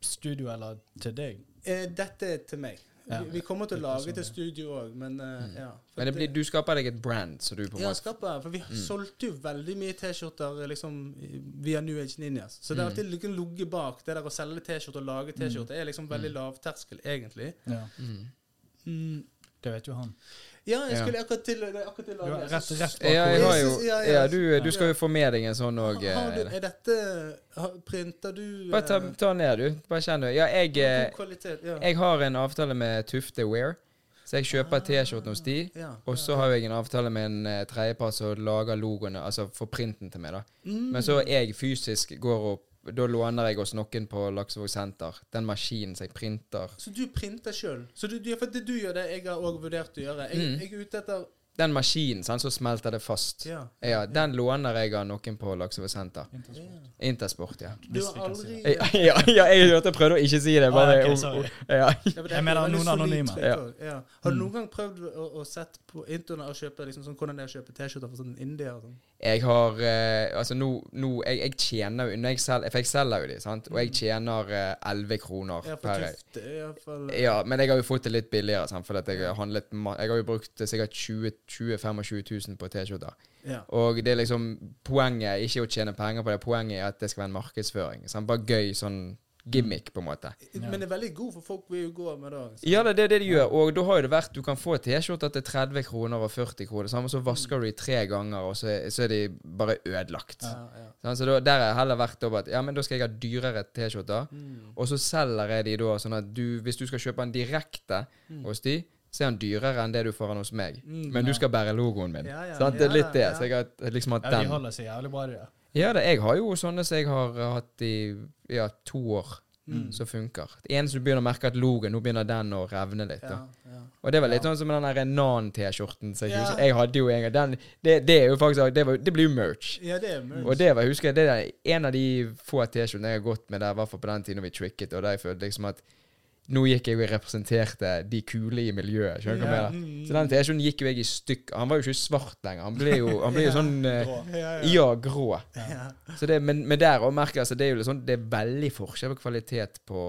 studio eller til deg?
Eh, dette er til meg.
Ja.
Vi, vi kommer til å lage
personlig.
til studio òg, men eh, ja. For
Men det blir, du skaper deg et brand, så du på
Ja, skaper, for vi
Mm.
solgte jo veldig mye T-skjorter liksom, via New Age Ninjas. Så det har
Mm.
alltid ligget ligget bak det der å selge T-skjorte og lage T-skjorte. er liksom veldig lavterskel, egentlig.
Ja.
mm.
Mm.
Det vet jo han.
Ja, jeg
Ja.
skulle akkurat til, akkurat til å lage
rett, rett
Ja, jeg har jo
Ja,
du, du skal jo få med deg en sånn òg.
Har du, er dette har- Printer du
Bare ta,
eh,
ta ned, du. Bare kjenn du. Ja, jeg, eh, jeg har en avtale med Tufte Wear, så jeg kjøper T-skjorten hos de.
ja.
Og så har jeg en avtale med en eh, tredjepart som lager logoene, altså får printen til meg, da.
Mm.
Men så jeg fysisk går opp Da låner jeg hos noen på Laksevåg senter den maskinen som jeg printer.
Så du printer sjøl? Så du, du, for det du gjør det jeg har òg vurdert å gjøre. Jeg,
Mm.
jeg er ute etter
den maskinen sant, så smelter det fast.
Ja.
Ja, Den låner jeg av noen på Laksevåg senter.
Intersport.
Intersport, ja.
Du har aldri
si
Ja, ja, ja jeg hørte jeg prøvde å ikke si det. Bare,
Ah, ok,
om-
sorry.
ja.
Ja, men det er
Jeg mener noen anonyme.
Ja.
Ja. Har du noen gang prøvd å, å sette på internett og kjøpe liksom, sånn, hvordan det er å kjøpe T-skjorter fra sånn indier? sånn?
Jeg har eh, Altså, nå, nå jeg, jeg tjener jo når jeg selger, For jeg selger jo de, sant? Og jeg tjener eh, 11 kroner
Ja,
per
tøft. I hvert fall
Ja, men jeg har jo fått det litt billigere, sant? for jeg har handlet Jeg har jo brukt sikkert 20 20-25 000 på T-skjorter.
Ja.
Og det er liksom Poenget er ikke å tjene penger på det, poenget er at det skal være en markedsføring. Sant? Bare gøy sånn gimmick, på en måte.
Men det er veldig god, for folk vil jo gå med det. så-
Ja, det er det de gjør. Og da har jo det vært Du kan få T-skjorte til 30 kroner og 40 kroner. Sammen, så vasker du de tre ganger, og så, er- så er de bare ødelagt.
Ja, ja.
Sant? Så da, der har jeg heller vært over at Ja, men da skal jeg ha dyrere T-skjorter.
Mm.
Og så selger jeg de da sånn at du Hvis du skal kjøpe den direkte hos de, så er den dyrere enn det du får han hos meg.
Mm.
Men du skal bære logoen min.
Ja, ja,
Sant? Det er litt det.
ja.
Så jeg har liksom hatt
Ja, de holder seg jævlig bra, de der.
Ja, det, jeg har jo sånne som jeg har uh, hatt i ja, to år,
Mm.
som funker. Det eneste du begynner å merke at logen, nå begynner den å revne litt.
Ja, ja.
Og det var litt sånn som den der Nan-T-skjorten. Jeg, jeg hadde jo en gang. Den, det, det er jo faktisk Det, var, det blir jo merch.
ja, det er merch.
Og det var, husker jeg, det er en av de få T-skjortene jeg har gått med der, i hvert fall på den tiden vi tricket, og der jeg følte liksom at nå gikk jeg og representerte de kule i miljøet. Skjønner du hva jeg mener?
mm.
Så den T-skjorten gikk jo jeg i stykker. Han var jo ikke svart lenger. Han ble jo, han ble jo sånn eh,
Grå.
ja, ja.
Ja, grå.
Ja.
Så det, men, men der òg merker jeg altså, det er jo sånn Det er veldig forskjell på kvalitet på,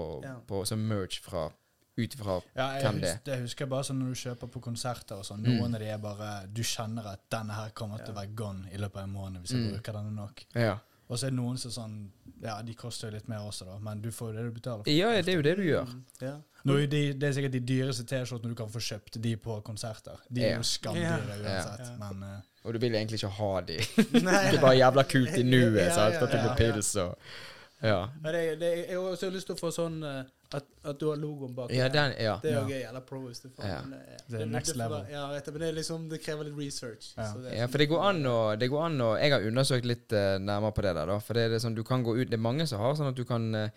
på som merch fra ut ifra
Ja,
hvem det
husker, det husker jeg bare sånn når du kjøper på konserter og sånn.
Mm.
Noen av de er bare Du kjenner at denne her kommer til å være gone i løpet av en måned hvis jeg
Mm.
bruker denne nok.
Ja,
Og så er det noen som sånn Ja, de koster jo litt mer også, da, men du får jo det du betaler for.
ja det er jo det du gjør.
Mm. Ja.
Nå de, det er sikkert de dyreste T-skjortene du kan få kjøpt, de på konserter. De er jo skamdyre
Ja.
uansett,
Ja.
men uh,
Og du vil egentlig ikke ha de. Det er bare jævla kult i nuet.
Ja,
sant?
ja,
med
ja.
pils og Ja.
Det, det, jeg har også lyst til å få sånn eh, at, at du har logoen bak.
Ja, den Ja.
Det er jo
Ja.
gøy. Eller pro hvis du får
Ja.
det.
Det er next level.
være- Ja, vet du, men det, er liksom, det krever litt research.
Ja.
så det
Ja,
sånn-
for det går an å, det går an å Jeg har undersøkt litt uh, nærmere på det der, da. For det er det sånn, du kan gå ut Det er mange som har sånn at du kan eh,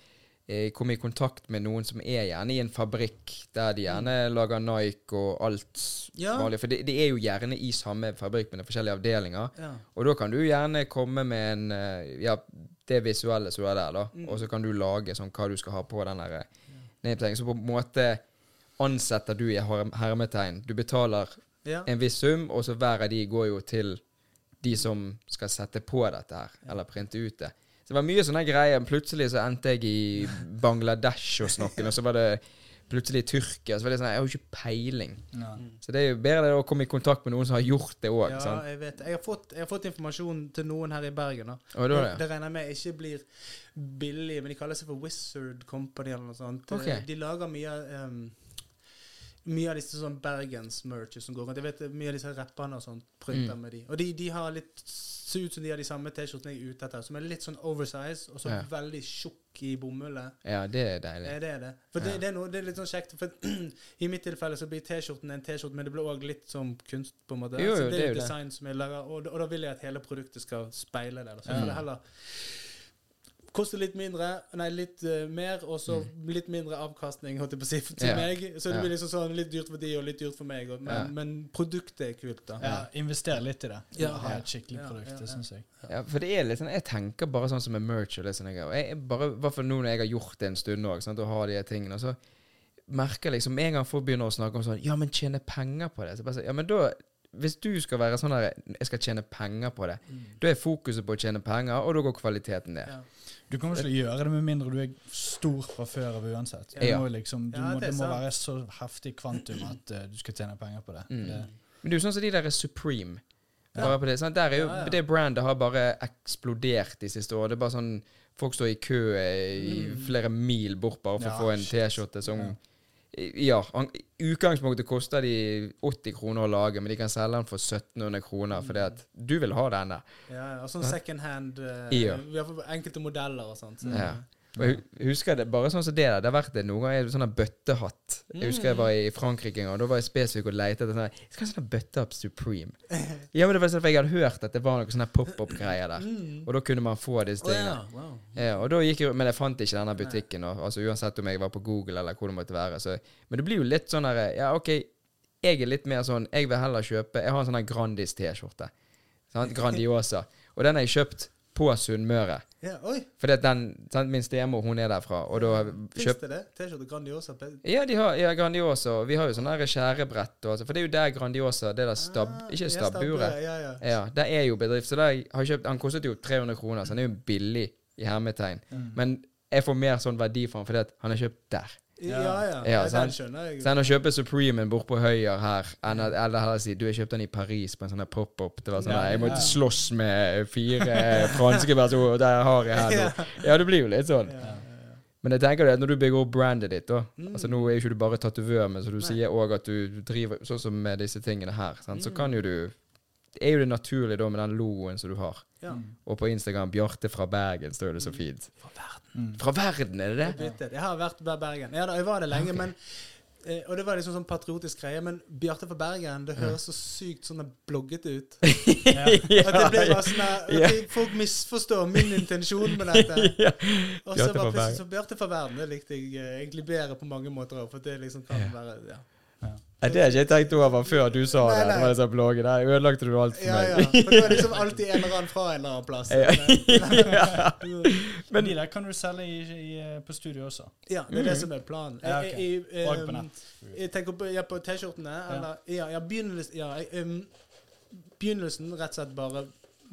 eh, komme i kontakt med noen som er gjerne i en fabrikk der de gjerne lager Nike og alt
Ja.
vanlig. For det, det er jo gjerne i samme fabrikk, men det er forskjellige avdelinger.
Ja.
Og da kan du gjerne komme med en eh, Ja, det visuelle som er der, da.
Mm.
Og så kan du lage sånn hva du skal ha på den der Så på en måte ansetter du i her- hermetegn. Du betaler
Ja.
en viss sum, og så hver av de går jo til de som skal sette på dette her, eller printe ut det. Så det var mye sånne greier. Plutselig så endte jeg i Bangladesh og snakken, og så var det plutselig Tyrkia. Så var det sånn, jeg har jo ikke peiling.
ja.
Så det er jo bedre det å komme i kontakt med noen som har gjort det òg.
Ja, jeg vet. Jeg har, fått, jeg har fått informasjon til noen her i Bergen. da.
Og da er det.
Det regner jeg med ikke blir billig, men de kaller seg for Wizard Company eller noe sånt.
Okay.
De lager mye um, mye av disse sånn Bergens-merches som går rundt. Jeg vet Mye av disse rapperne og sånn printer
Mm.
med de. Og de, de har litt ser ut som de har de samme T-skjortene jeg er ute etter, som er litt sånn oversize og så
Ja.
veldig tjukk i bomullet.
Ja, det er deilig.
Eh, Det er det. For det,
Ja.
det, er noe, det er litt sånn kjekt. For I mitt tilfelle så blir T-skjorten en T-skjorte, men det blir òg litt som kunst. på en måte
Jo, jo,
Så
det er jo
design som jeg lager, og, og da vil jeg at hele produktet skal speile det. Så får det heller koste litt mindre, nei, litt uh, mer, og så litt mindre avkastning holdt jeg på å si, til
Mm. Ja.
meg. Så det blir liksom sånn litt dyrt for de og litt dyrt for meg. Og, men,
Ja.
men produktet er kult, da.
Ja, invester litt i det.
Ja.
Ha et skikkelig produkt,
ja,
det
ja.
syns jeg.
Ja, for det er litt sånn Jeg tenker bare sånn som med merch og det sånne Jeg, bare, I hvert fall nå når jeg har gjort det en stund òg, og har de tingene, og så merker liksom en gang folk begynner å snakke om sånn Ja, men tjene penger på det. Så bare så, ja, men da Hvis du skal være sånn der, Jeg skal tjene penger på det, da er fokuset på å tjene penger, og da går kvaliteten ned.
Ja.
Du kommer ikke gjøre det med mindre du er stor fra før av uansett. Du
Ja.
må liksom, du
Ja, det må,
det må være så heftig kvantum at uh, du skal tjene penger på det.
Mm.
det
Men det er jo sånn som de der er Supreme.
Ja.
Bare på det, sant? Der er jo,
Ja, ja.
Det brandet har bare eksplodert de siste årene. Det er bare sånn Folk står i kø i flere mil bort bare for
Ja,
å få en. T-skjorte som
Ja.
Han- i utgangspunktet koster de 80 kroner å lage, men de kan selge den for 1700 kroner fordi at du vil ha denne.
Ja, og sånn second hand uh,
Ja.
Vi har enkelte modeller og sånt. Så,
Ja. Og jeg husker det bare sånn som det der. Det har vært det noen ganger sånn bøttehatt. Jeg husker jeg var i Frankrike en gang, og da var jeg spesifikk og lette etter sånn Jeg skal ha sånn bøttehatt Supreme. Ja, men det var sånn for jeg hadde hørt at det var noen sånne pop-up-greier der.
Mm.
Og da kunne man få disse tingene.
ja, wow.
Ja, og da gikk jeg, Men jeg fant ikke denne butikken. Og, altså Uansett om jeg var på Google eller hvor det måtte være. Så, men det blir jo litt sånn her Ja, OK, jeg er litt mer sånn Jeg vil heller kjøpe Jeg har en sånn Grandis T-skjorte. Grandiosa. Og den har jeg kjøpt på Sunnmøre.
Ja, oi,
Fordi at den sant? Min stemor, hun er derfra, og da kjøp...
det det? T-skjorte Grandiosa?
Ja, de har ja, Grandiosa. Vi har jo sånne skjærebrett og For det er jo der Grandiosa Det der stab...
Ah,
Ikke stabburet.
Ja, ja.
Ja, det er jo bedrift. Så der har kjøpt Han kostet jo 300 kroner, så han er jo billig i hermetegn.
Mm.
Men jeg får mer sånn verdi for han fordi at han er kjøpt der.
Ja, ja. ja. Den skjønner jeg.
Så enn å kjøpe Supremen bort på Høyer her, enn at, eller heller si du, jeg kjøpte den i Paris på en sånn pop-up. Det var sånn Jeg måtte slåss med fire franske personer, og der har jeg her nå. Ja, det blir jo litt sånn. Men jeg tenker det at når du bygger opp brandet ditt, da
Mm.
Altså Nå er jo ikke du bare tatovør, men så du
Nei.
sier òg at du driver sånn som med disse tingene her. Sant? Så
Mm.
kan jo du er jo det naturlige da med den logoen som du har.
Ja.
Og på Instagram 'Bjarte fra Bergen' står det så fint.
Fra verden.
Mm.
Fra verden, er det det?
Jeg har vært i Bergen. Ja da, jeg var det lenge, men eh, Og det var liksom sånn patriotisk greie, men Bjarte fra Bergen, det høres så sykt sånn bloggete ut.
Ja.
At det ble bare sånn at Folk misforstår min intensjon med dette.
ja.
Og så
bare
plutselig så Bjarte fra verden. Det likte jeg eh, egentlig bedre på mange måter òg, for det liksom kan være ja.
Nei, Det har ikke jeg tenkt over før du sa
Nei,
det.
nei.
Det var liksom bloggen der. Ødelagte du alt for
Ja, ja. For det var liksom alltid en eller annen fra en eller annen plass.
Ja.
Men de der kan du selge i, i, på studio også.
Ja, det er det som er planen.
Ja, ok.
Jeg- jeg- jeg-
nett.
Jeg tenker på, ja, på T-skjortene. Eller Ja, ja begynnelsen ja, um, Begynnelsen rett og slett bare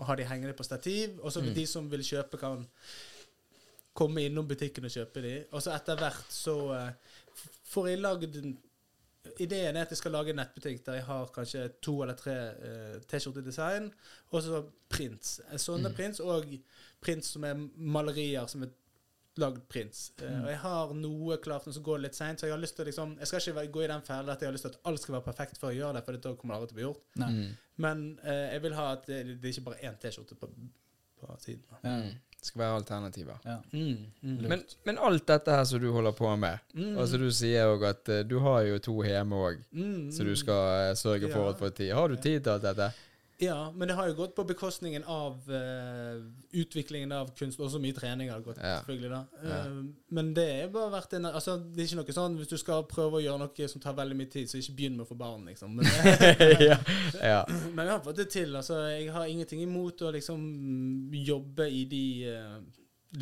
ha de hengende på stativ, og så
Mm.
de som vil kjøpe, kan komme innom butikken og kjøpe de. Og så etter hvert så uh, får jeg lagd Ideen er at jeg skal lage en nettbutikk der jeg har kanskje to eller tre uh, T-skjortedesign, og så prints. Eh, Sånne
Mm.
prints, og prints som er malerier som er lagd prints. Uh,
Mm.
og jeg har noe klart, som går litt seint, så jeg har lyst til å liksom Jeg skal ikke gå i den fellen at jeg har lyst til at alt skal være perfekt før jeg gjør det, for da kommer det aldri til å bli gjort.
Mm.
Men uh, jeg vil ha at det, det er ikke bare én T-skjorte på, på siden.
Mm. Skal være alternativer.
Ja.
Mm, mm.
Men, men alt dette her som du holder på med
Mm.
Altså Du sier òg at uh, du har jo to hjemme òg,
Mm,
så du
mm.
skal uh, sørge for
Ja.
å få tid. Har du tid til alt dette?
Ja, men det har jo gått på bekostningen av uh, utviklingen av kunst. Også mye trening har det gått,
Ja.
selvfølgelig. da.
Ja.
Eh, men det er bare vært en Altså, det er ikke noe sånn hvis du skal prøve å gjøre noe som tar veldig mye tid, så ikke begynn med å få barn, liksom. Men,
ja. ja.
men jeg har fått det til. Altså, jeg har ingenting imot å liksom jobbe i de uh,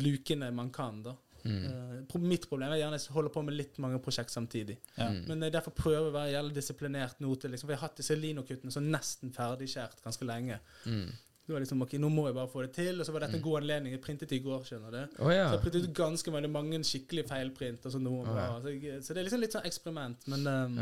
lukene man kan, da.
Mm.
Eh, mitt problem er gjerne at jeg holder på med litt mange prosjekt samtidig.
Ja.
Mm.
Men jeg derfor prøver å være jævlig disiplinert nå til liksom, For jeg har hatt disse linokuttene så nesten ferdigskjært ganske lenge.
Mm.
Det var liksom, ok, Nå må jeg bare få det til. Og så var dette en god anledning. Jeg printet i går, skjønner du.
oh, ja.
Så jeg printet ut ganske mange, mange skikkelig feilprint. Og så, noen
Å, ja.
så, jeg, så det er liksom litt sånn eksperiment. Men um,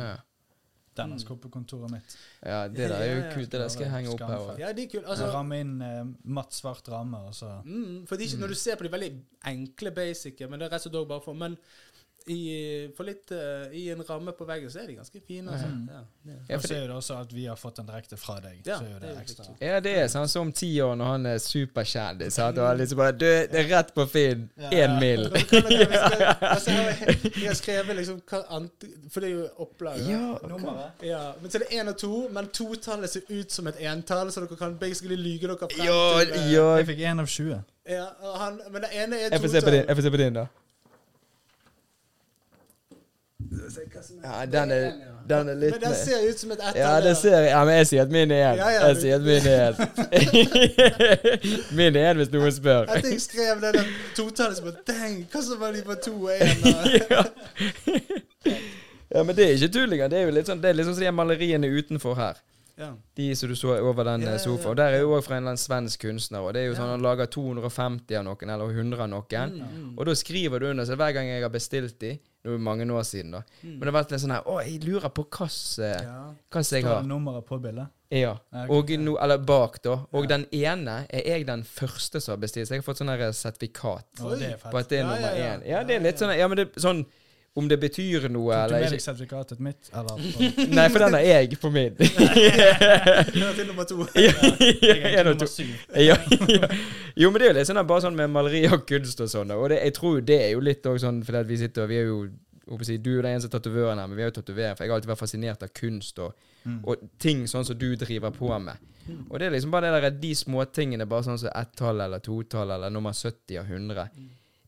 ja.
skal skal på kontoret mitt.
Ja, det der er jo kult. Det der skal jeg henge opp her
ja, de er kult.
Altså,
Altså,
ramme inn eh, matt, svart ramme, og så
mm, for de, ikke- når du ser på de veldig enkle, basice, men det er rett og slett bare for Men i, for litt uh, i en ramme på veggen, så er de ganske fine. Altså.
Mm.
Ja, det.
Ja,
Og så er det også at vi har fått den direkte fra deg.
Ja,
så er det
det er
ekstra.
viktig.
ja, det er sånn som om ti år når han er superkjendis. Og han liksom bare Du, det er rett på Finn. Én mil.
Vi skal- altså, jeg, har- skrevet liksom For det er jo opplag.
Ja,
Nummeret?
Ja, men så er det én og to, men totallet ser ut som et entall, så dere kan basically lyge dere frem
ja,
til eh,
ja.
Jeg fikk én av 20.
ja, og han, Men det ene er totall.
jeg får se på din da. Ja, den er,
en,
den er litt
Men den ser ut som et ettall.
Ja, det ser. Ja, men jeg sier at min er
ja,
Jeg sier at min er én. Min er én hvis noen spør.
At jeg skrev det totallet som Dang, hva som var de på to og én?
ja. men det er ikke tull engang. Det er jo litt sånn Det er liksom som de maleriene utenfor her.
Ja.
De som du så over den
Ja, ja,
eh, sofaen. Og der er jo òg fra en eller annen svensk kunstner. Og det er jo sånn. Han lager 250 av noen, eller 100 av noen.
Mm,
Og da skriver du under. Så hver gang jeg har bestilt de, nå er det mange år siden, da
mm.
Men det har vært litt sånn her Å, jeg lurer på hva
ja.
jeg
Står
har.
det nummeret på bildet?
Ja. Og no, eller bak, da. Og
Ja.
den ene er jeg den første som har bestilt. Så jeg har fått sånn sertifikat
er
på at det er nummer én. Ja, det er litt sånn Ja, men det er sånn Om det betyr noe,
Tok du
eller
med deg sertifikatet mitt? Eller
Nei, for den er jeg på min.
Ja, til nummer to.
ja,
Jeg er nummer syv.
ja, ja. Jo, men det er jo litt sånn bare sånn med maleri og kunst og sånn. Og det, jeg tror det er jo litt òg sånn fordi vi sitter og Vi er jo si, Du er den eneste tatovøren her, men vi er jo tatovering. For jeg har alltid vært fascinert av kunst og,
Mm.
og ting sånn som du driver på med. Og det er liksom bare det der, de småtingene, bare sånn som ett-tall eller to tall eller nummer 70 av 100.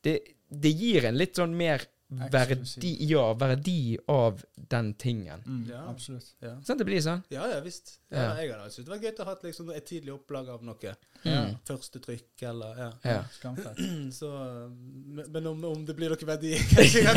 Det, det gir en litt sånn mer verdi, ja, verdi av den tingen.
Mm,
Ja.
Absolutt.
Ja.
Sånn det blir sånn?
Ja, ja visst. Ja,
Ja.
Jeg hadde syntes det var gøy å ha liksom, et tidlig opplag av noe.
Mm.
Første trykk, eller ja.
Ja.
Skamfett.
Så, men om, om det blir noe verdi Kanskje jeg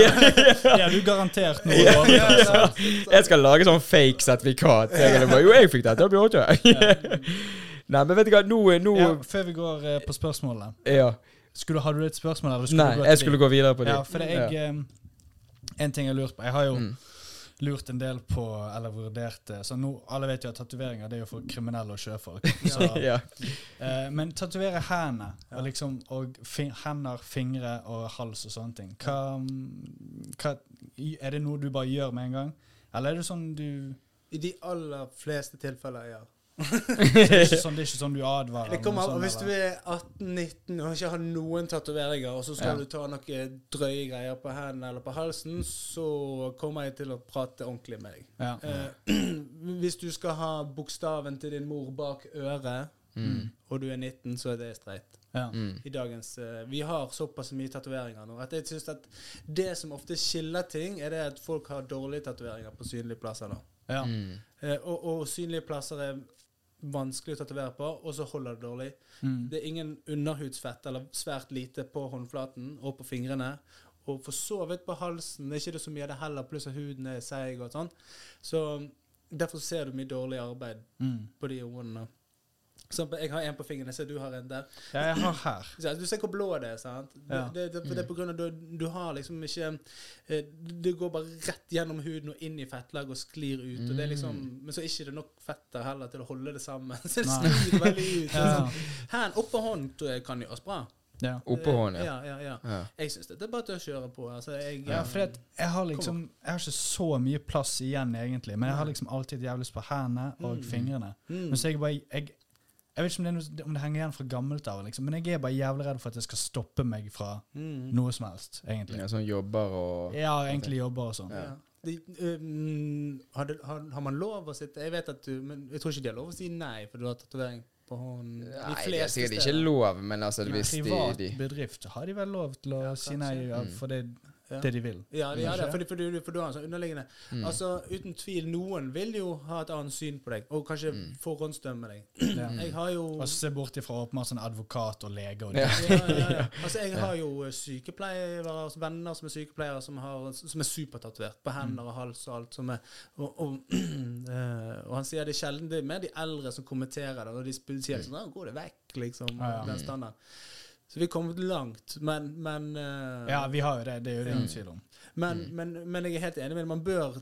er.
Ja, du garantert noe
Ja, ja, ja.
Jeg skal lage sånn fake sertifikat. Jeg bare, jo, jeg fikk dette blir ikke Nei, men vet du hva, nå, nå
Ja, før vi går eh, på spørsmålene.
ja.
Skulle, Hadde du et spørsmål? Eller skulle
Nei,
du gå
jeg skulle gå videre på det.
Ja, for det er jeg eh, En ting jeg har lurt på. Jeg har jo
Mm.
lurt en del på, eller vurdert Så nå, Alle vet jo at tatoveringer det er jo for kriminelle og sjøfolk. Så,
ja.
uh, men tatovere hendene, og, liksom, og fin, hender, fingre og hals og sånne ting hva, hva, Er det noe du bare gjør med en gang? Eller er det sånn du
I de aller fleste tilfeller, ja.
Det er ikke sånn, det er ikke sånn du advarer?
Det kommer,
sånn,
hvis du er 18-19 og ikke har noen tatoveringer, og så skal
Ja.
du ta noen drøye greier på hendene eller på halsen, så kommer jeg til å prate ordentlig med deg.
ja.
Eh, hvis du skal ha bokstaven til din mor bak øret,
Mm.
og du er 19, så er det streit.
Ja.
Mm.
I dagens eh, Vi har såpass mye tatoveringer nå at jeg synes at det som ofte skiller ting, er det at folk har dårlige tatoveringer på synlige plasser. nå.
Ja.
Mm.
Eh, og, og synlige plasser er vanskelig å tatovere på, og så holder det dårlig.
Mm.
Det er ingen underhudsfett, eller svært lite, på håndflaten og på fingrene. Og for så vidt på halsen er ikke det så mye av det heller, pluss at huden er seig og sånn. Så derfor ser du mye dårlig arbeid
Mm.
på de områdene. Så jeg har en på fingeren, jeg ser du har en der.
ja, jeg har her.
Så Du ser hvor blå det er, sant?
Ja.
Det, det, det, det er på grunn av du, du har liksom ikke eh, Det går bare rett gjennom huden og inn i fettlaget og sklir ut. Og det er liksom, men så er det ikke nok fett der heller til å holde det sammen. Så det sklir veldig ut.
Ja.
Sånn. Hand oppå hånd kan gjøres bra.
Ja.
Oppå hånden, ja.
Ja, ja, ja.
ja.
Jeg syns det er bare til å kjøre på. Altså, jeg,
Ja, for det, jeg har liksom Jeg har ikke så mye plass igjen, egentlig. Men jeg har liksom alltid jævlig lyst på hendene og
Mm.
fingrene.
Mm.
Men så jeg bare jeg, jeg vet ikke om det, er noe, om det henger igjen fra gammelt av, liksom, men jeg er bare jævlig redd for at det skal stoppe meg fra
Mm.
noe som helst, egentlig.
ja. Sånn jobber og
Ja, egentlig jobber og sånn.
Ja.
Ja. De, um, har, de, har, har man lov å sitte Jeg vet at du Men jeg tror ikke de har lov å si nei, for du har tatovering på hånden. De
Nei, det er sikkert ikke lov, men altså hvis de,
Privat bedrift har de vel lov til å
Ja,
si nei ja,
Mm.
for det. Det de vil.
Ja, de har det, for, for, du- for du har en sånn underliggende
mm.
Altså, Uten tvil, noen vil jo ha et annet syn på deg, og kanskje
Mm.
forhåndsdømme deg.
Ja.
Jeg har jo
Og se bort ifra åpenbart sånn advokat og lege og det.
ja, ja, ja. Altså, jeg har jo eh, sykepleiere, altså venner som er sykepleiere, som, har, som er supertatovert på hender og hals og alt. Som er, og, og, eh, og han sier det er sjelden det er mer de eldre som kommenterer det, og de sier sånn, da 'Gå det vekk', liksom.
Ja, ja.
Den standarden. Så vi er kommet langt, men, men uh,
Ja, vi har jo det. Det er jo det ingen tvil om.
Men, men, men jeg er helt enig med deg. Man bør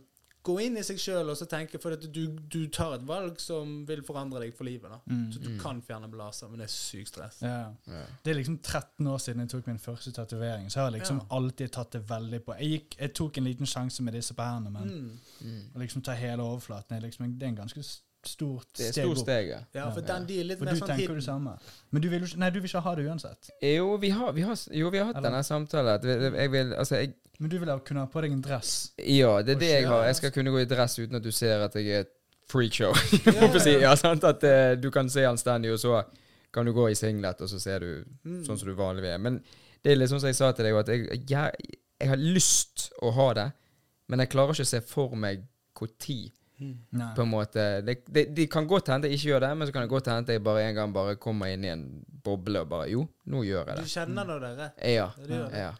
gå inn i seg sjøl og så tenke For at du, du tar et valg som vil forandre deg for livet. da
Mm.
Så du kan fjerne blaser, men det er sykt stress.
Ja.
ja.
Det er liksom 13 år siden jeg tok min første tatovering, så jeg har liksom
Ja.
alltid tatt det veldig på. Jeg, gikk, jeg tok en liten sjanse med disse på hendene, men
Mm.
Mm.
å liksom ta hele overflaten er liksom det er en ganske s- opp.
Det er
steg
stort steg, ja.
Ja, for den de er litt
For
mer
du
sånn
tenker
hidden.
det samme. Men du vil ikke, nei, du vil ikke ha det uansett.
Jo, vi har, vi har, jo, vi har hatt
Eller-
denne samtalen. Jeg vil, altså, jeg,
Men du vil ha- kunne ha på deg en dress.
ja, det er det jeg har. Jeg skal kunne gå i dress uten at du ser at jeg er et freakshow.
Ja,
Hvorfor si, ja, sant? At uh, du kan se anstendig, og så kan du gå i singlet, og så ser du
Mm.
sånn som du vanlig er. Men det er litt sånn som jeg sa til deg, at jeg, jeg, jeg har lyst å ha det, men jeg klarer ikke å se for meg når.
Nei.
På en måte De, de, de kan godt hende jeg ikke gjør det, men så kan det godt hende jeg bare en gang bare kommer inn i en boble og bare Jo, nå gjør jeg det.
Du kjenner det dere?
Ja.
Det det.
ja.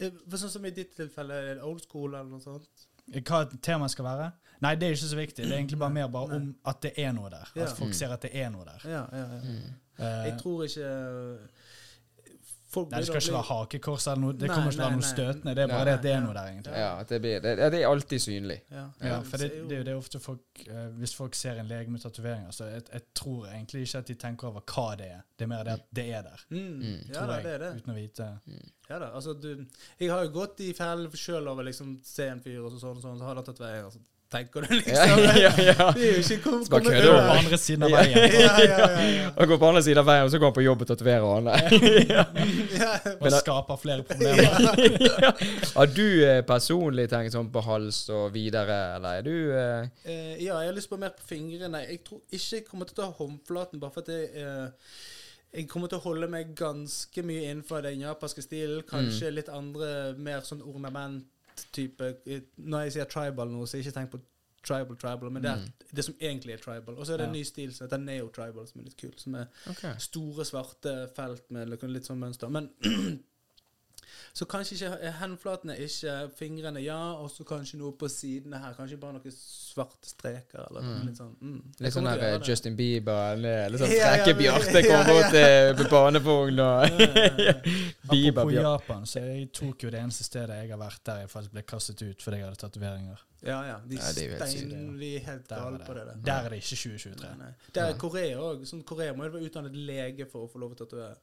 Eh, For sånn som i ditt tilfelle, er det old school eller noe sånt?
Hva temaet skal være? Nei, det er ikke så viktig. Det er egentlig bare mer bare
Nei.
om at det er noe der.
Ja.
At folk
Mm.
ser at det er noe der.
Ja, ja, ja.
Mm.
Eh,
Jeg tror ikke folk
nei, det skal ikke være hakekors eller noe. Det
Nei,
kommer ikke til å være noe støtende. Det er bare
Nei,
det at det er noe der, egentlig.
ja det, blir, det, det er alltid synlig.
Ja,
Ja, for det,
det,
det er jo ofte folk eh, Hvis folk ser en lege med tatoveringer, så jeg, jeg tror egentlig ikke at de tenker over hva det er. Det er mer det at det er der.
Mm.
Mm.
Ja
tror
da,
jeg,
det er det.
Uten å vite.
Ja da, altså du Jeg har jo gått i fell sjøl over liksom se en fyr og så sånn og sånn, så har han tatoveringer, så tenker du liksom
Ja, ja, ja.
Det er jo ikke kom, komme
kødder
På andre siden av veien.
Ja, ja, ja, ja.
Han går på andre siden av veien, og så går han på jobb og tatoverer han.
ja.
Og skaper flere problemer.
ja. Har du eh, personlig tenkt sånn på hals og videre, eller er du eh,
Eh, ja, jeg har lyst på mer på fingrene. Jeg tror ikke jeg kommer til å ta håndflaten, bare for at jeg, uh jeg kommer til å holde meg ganske mye innenfor den japanske stilen.
Mm.
Kanskje litt andre, mer sånn ornamenttype. Når jeg sier tribal nå, så ikke tenk på tribal tribal, men det er
Mm.
det som egentlig er tribal. Og så er det en ny stil som heter neo-tribal, som er litt kul. Som er
okay.
store, svarte felt med litt litt sånn mønster. Men Så kanskje ikke hendflatene, ikke fingrene, ja, og så kanskje noe på sidene her. Kanskje bare noen svarte streker, eller noe
Mm.
litt sånn. Mm.
Litt sånn
til
her. Justin Bieber, eller litt sånn
Ja, ja,
frekke
men-
Bjarte
ja,
kommer
ja.
til på barnevogn og Bieber
Apropos Japan, så er Tokyo det eneste stedet jeg har vært der jeg faktisk ble kastet ut fordi jeg hadde tatoveringer.
Ja, ja. De,
Ja, er helt
stein, de er helt gale på det der.
der er det ikke 2023.
Nei, nei. Det er. Korea òg. Sånn Korea må jo være utdannet lege for å få lov å tatovere.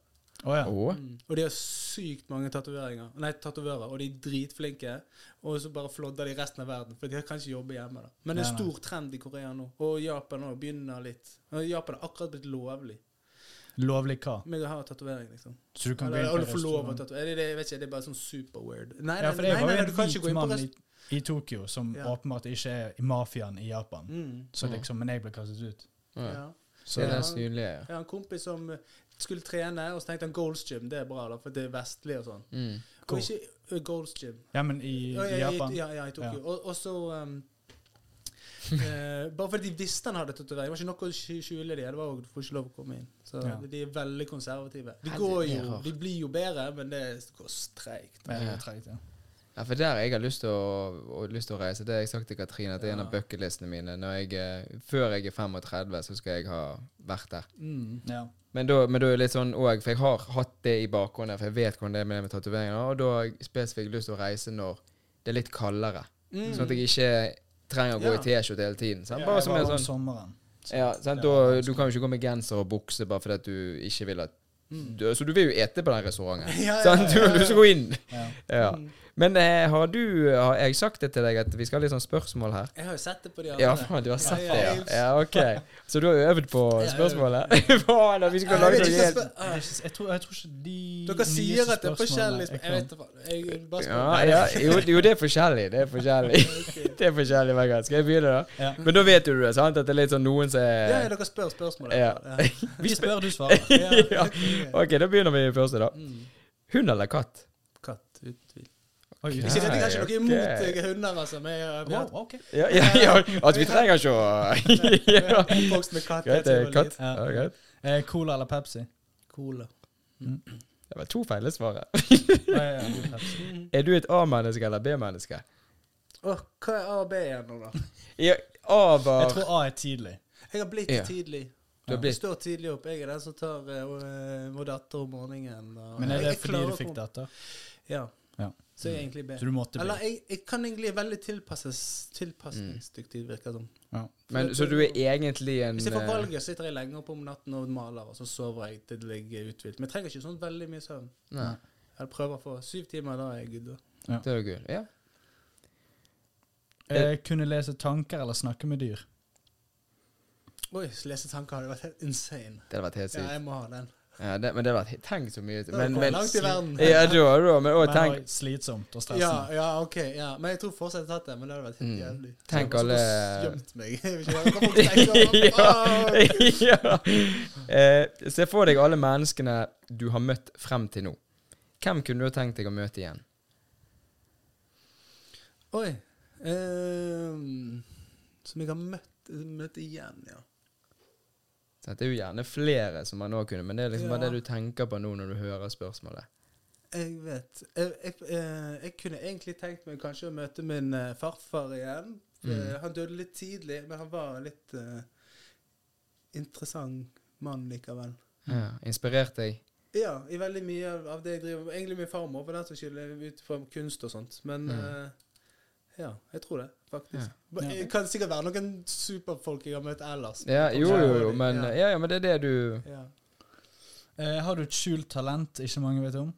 Å ja.
oh.
Mm. Og de har sykt mange tatoveringer Nei, tatovører, og de er dritflinke. Og så bare flodder de resten av verden, for de kan ikke jobbe hjemme. da Men det er stor trend i Korea nå, og Japan òg begynner litt. Og Japan har akkurat blitt lovlig
Lovlig hva?
med å ha tatovering, liksom.
Så du kan gå
Eller,
inn på restaurant.
tatovere. Det, det, jeg vet ikke, det er bare sånn super weird. Nei,
Ja, for jeg
nei,
var
nei,
jo
du
en
kan ikke gå
hvit
inn på
mann
rest...
i, i Tokyo som
Ja.
åpenbart ikke er i mafiaen i Japan.
Mm.
Så
Mm.
liksom, men jeg ble kastet ut.
Ja.
Ja.
Så
Det er den synlige, ja.
En kompis som skulle trene, og så tenkte han Gold's Gym. Det er bra, da, for det er vestlig og sånn.
Mm.
Og ikke uh, Gold's Gym.
Ja, men i,
Ja,
i Japan
Ja, ja, i Tokyo.
Ja.
Og, og så um, uh, Bare fordi de visste han hadde tatovering. Det var ikke noe å skj- skjule de. Det var Du får ikke lov å komme inn. Så
Ja.
De er veldig konservative. De, går jo, de blir jo bedre, men det går
treigt.
Ja.
er ja.
Ja, for der jeg har lyst til å, og lyst til å reise, det har jeg sagt til Katrine, at det er en av bucketlistene mine. Når jeg, eh, før jeg er 35, så skal jeg ha vært der.
Mm.
ja.
Men da, men da er det litt sånn òg, for jeg har hatt det i bakhånden, for jeg vet hvordan det er med det med tatoveringer, og da har jeg spesifikt lyst til å reise når det er litt kaldere.
Mm.
Sånn at jeg ikke trenger å gå
Ja.
i T-skjorte hele tiden. Sant?
Ja,
Bare
jeg
som en
om
sånn
sommeren. Så-
ja, sant? Da, du kan jo ikke gå med genser og bukse bare fordi at du ikke vil at
Mm.
du, Så du vil jo ete på den restauranten.
Ja, ja,
Sant? Du
vil
har
ja.
lyst til å gå inn.
Ja.
Ja. Men eh, har du Har jeg sagt det til deg at vi skal ha litt sånn spørsmål her?
Jeg har jo sett det på de andre.
Ja, faen, du har sett
Ja,
det,
ja,
ja. Ja, ok. Så du har øvd på spørsmålet? Faen, vi
skulle
lage noe helt
Jeg tror, ikke de
Dere sier at det er forskjellig Jeg vet da faen.
Ja, ja, jo, jo, det er forskjellig. Det er forskjellig. Det er forskjellig hver gang. Skal jeg begynne, da?
Ja.
Men da vet du det, sant? At det er litt sånn noen som
Ja, ja,
er
dere spør spørsmålet.
Ja.
Vi spør, du svarer.
Ja.
Ja. Ok, da begynner vi første, da.
Mm.
Hund eller katt?
Katt, uten tvil.
Oi,
Ikke det, jeg har ikke noe imot eh, hunder, altså. Men jeg,
Wow, ok.
Ja, ja, ja. Altså, vi trenger ikke å ja.
Oppvokst med katt.
Greit, eh, katt.
Ja.
Ja, greit.
Eh, Cola eller Pepsi?
Cola.
Det var to feile svar.
Ja, ja, ja.
Er du et A-menneske eller B-menneske?
Oh, hva er A og B igjen nå, da?
Ja, A var
Jeg tror A er tidlig.
Jeg har blitt
Ja.
tidlig.
Du har
Jeg står tidlig opp. Jeg er den som tar uh, vår datter om morgenen. og-
Men er det fordi du fikk datter?
Ja.
Ja.
Så jeg egentlig B.
Så du måtte
Eller jeg, jeg kan egentlig veldig tilpasses, tilpasningsdyktig, virker det som.
Ja.
Men, Så du er egentlig en
Hvis jeg får
valget,
valget, sitter jeg lenge oppe om natten og maler, og så sover jeg til jeg er uthvilt. Men jeg trenger ikke sånn veldig mye søvn.
Nei,
Jeg prøver å få syv timer, da er jeg good. Ja.
det er gøy. Ja.
Eh, kunne lese tanker eller snakke med dyr?
Oi, lese tanker hadde vært helt insane.
Det hadde vært helt
Ja, jeg må ha den.
Ja, det, men det har vært Tenk så mye.
Det
Men, men,
langt i verden.
ja, da, da, men også
Men
tenk,
slitsomt og stressende.
ja, ok. ja. Men jeg tror fortsatt jeg hadde tatt det. Men det hadde vært helt
Mm.
jævlig.
Tenk
Så jeg
alle-
Gjemt meg.
Ja, ja. Eh, Se for deg alle menneskene du har møtt frem til nå. Hvem kunne du ha tenkt deg å møte igjen?
Oi. ehm, som jeg har møtt, møtt igjen, ja.
Så det er jo gjerne flere som man nå kunne, men det er liksom bare det du tenker på nå når du hører spørsmålet.
Jeg vet. Jeg, jeg, eh, jeg kunne egentlig tenkt meg kanskje å møte min eh, farfar igjen.
Mm.
Eh, Han døde litt tidlig, men han var litt uh, interessant mann likevel.
Ja, inspirert deg?
Ja, i veldig mye av- det jeg driver med. Egentlig min farmor, for den saks skyld, ut fra kunst og sånt. Men
Mm.
eh, ja, jeg tror det, faktisk.
Ja.
Det kan sikkert være noen superfolk jeg har møtt ellers.
Ja, jo, jo, jo, men
Ja.
ja, ja, men det er det du
Ja.
Eh, har du et skjult talent ikke mange vet om?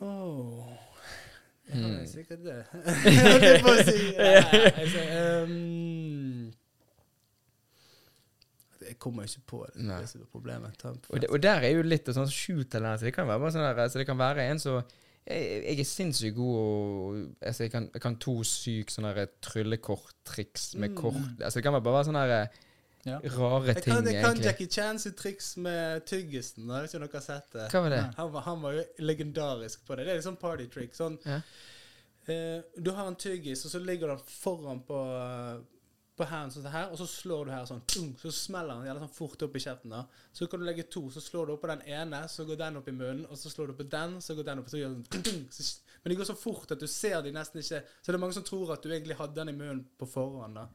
Oh. Jeg har
Hmm.
sikkert det. Jeg holdt på å si ja, altså, ehm, Jeg kommer ikke på det. Det er problemet.
Og, det, og der er jo litt sånn skjult talent. Det kan være bare sånn der, så det kan være en som jeg, jeg er sinnssykt god og altså jeg, kan, jeg kan to syke sånne tryllekorttriks med
Mm.
kort Altså Det kan bare være sånne her
Ja.
rare
Jeg
ting,
kan, jeg kan. Jackie Chan sitt triks med tyggisen. Jeg vet ikke om dere har sett det.
Hva var det?
Han var, han var jo legendarisk på det. Det er sånn party trick. Sånn,
Ja.
eh, du har en tyggis, og så ligger den foran på, eh, på hendene sånn her, og så slår du her sånn, så smeller den gjerne sånn fort opp i kjeften. da. Så kan du legge to, så slår du opp på den ene, så går den opp i munnen, og så slår du på den, så går den opp, så gjør den tung, tung, så, Men det går så fort at du ser de nesten ikke Så det er mange som tror at du egentlig hadde den i munnen på forhånd. da.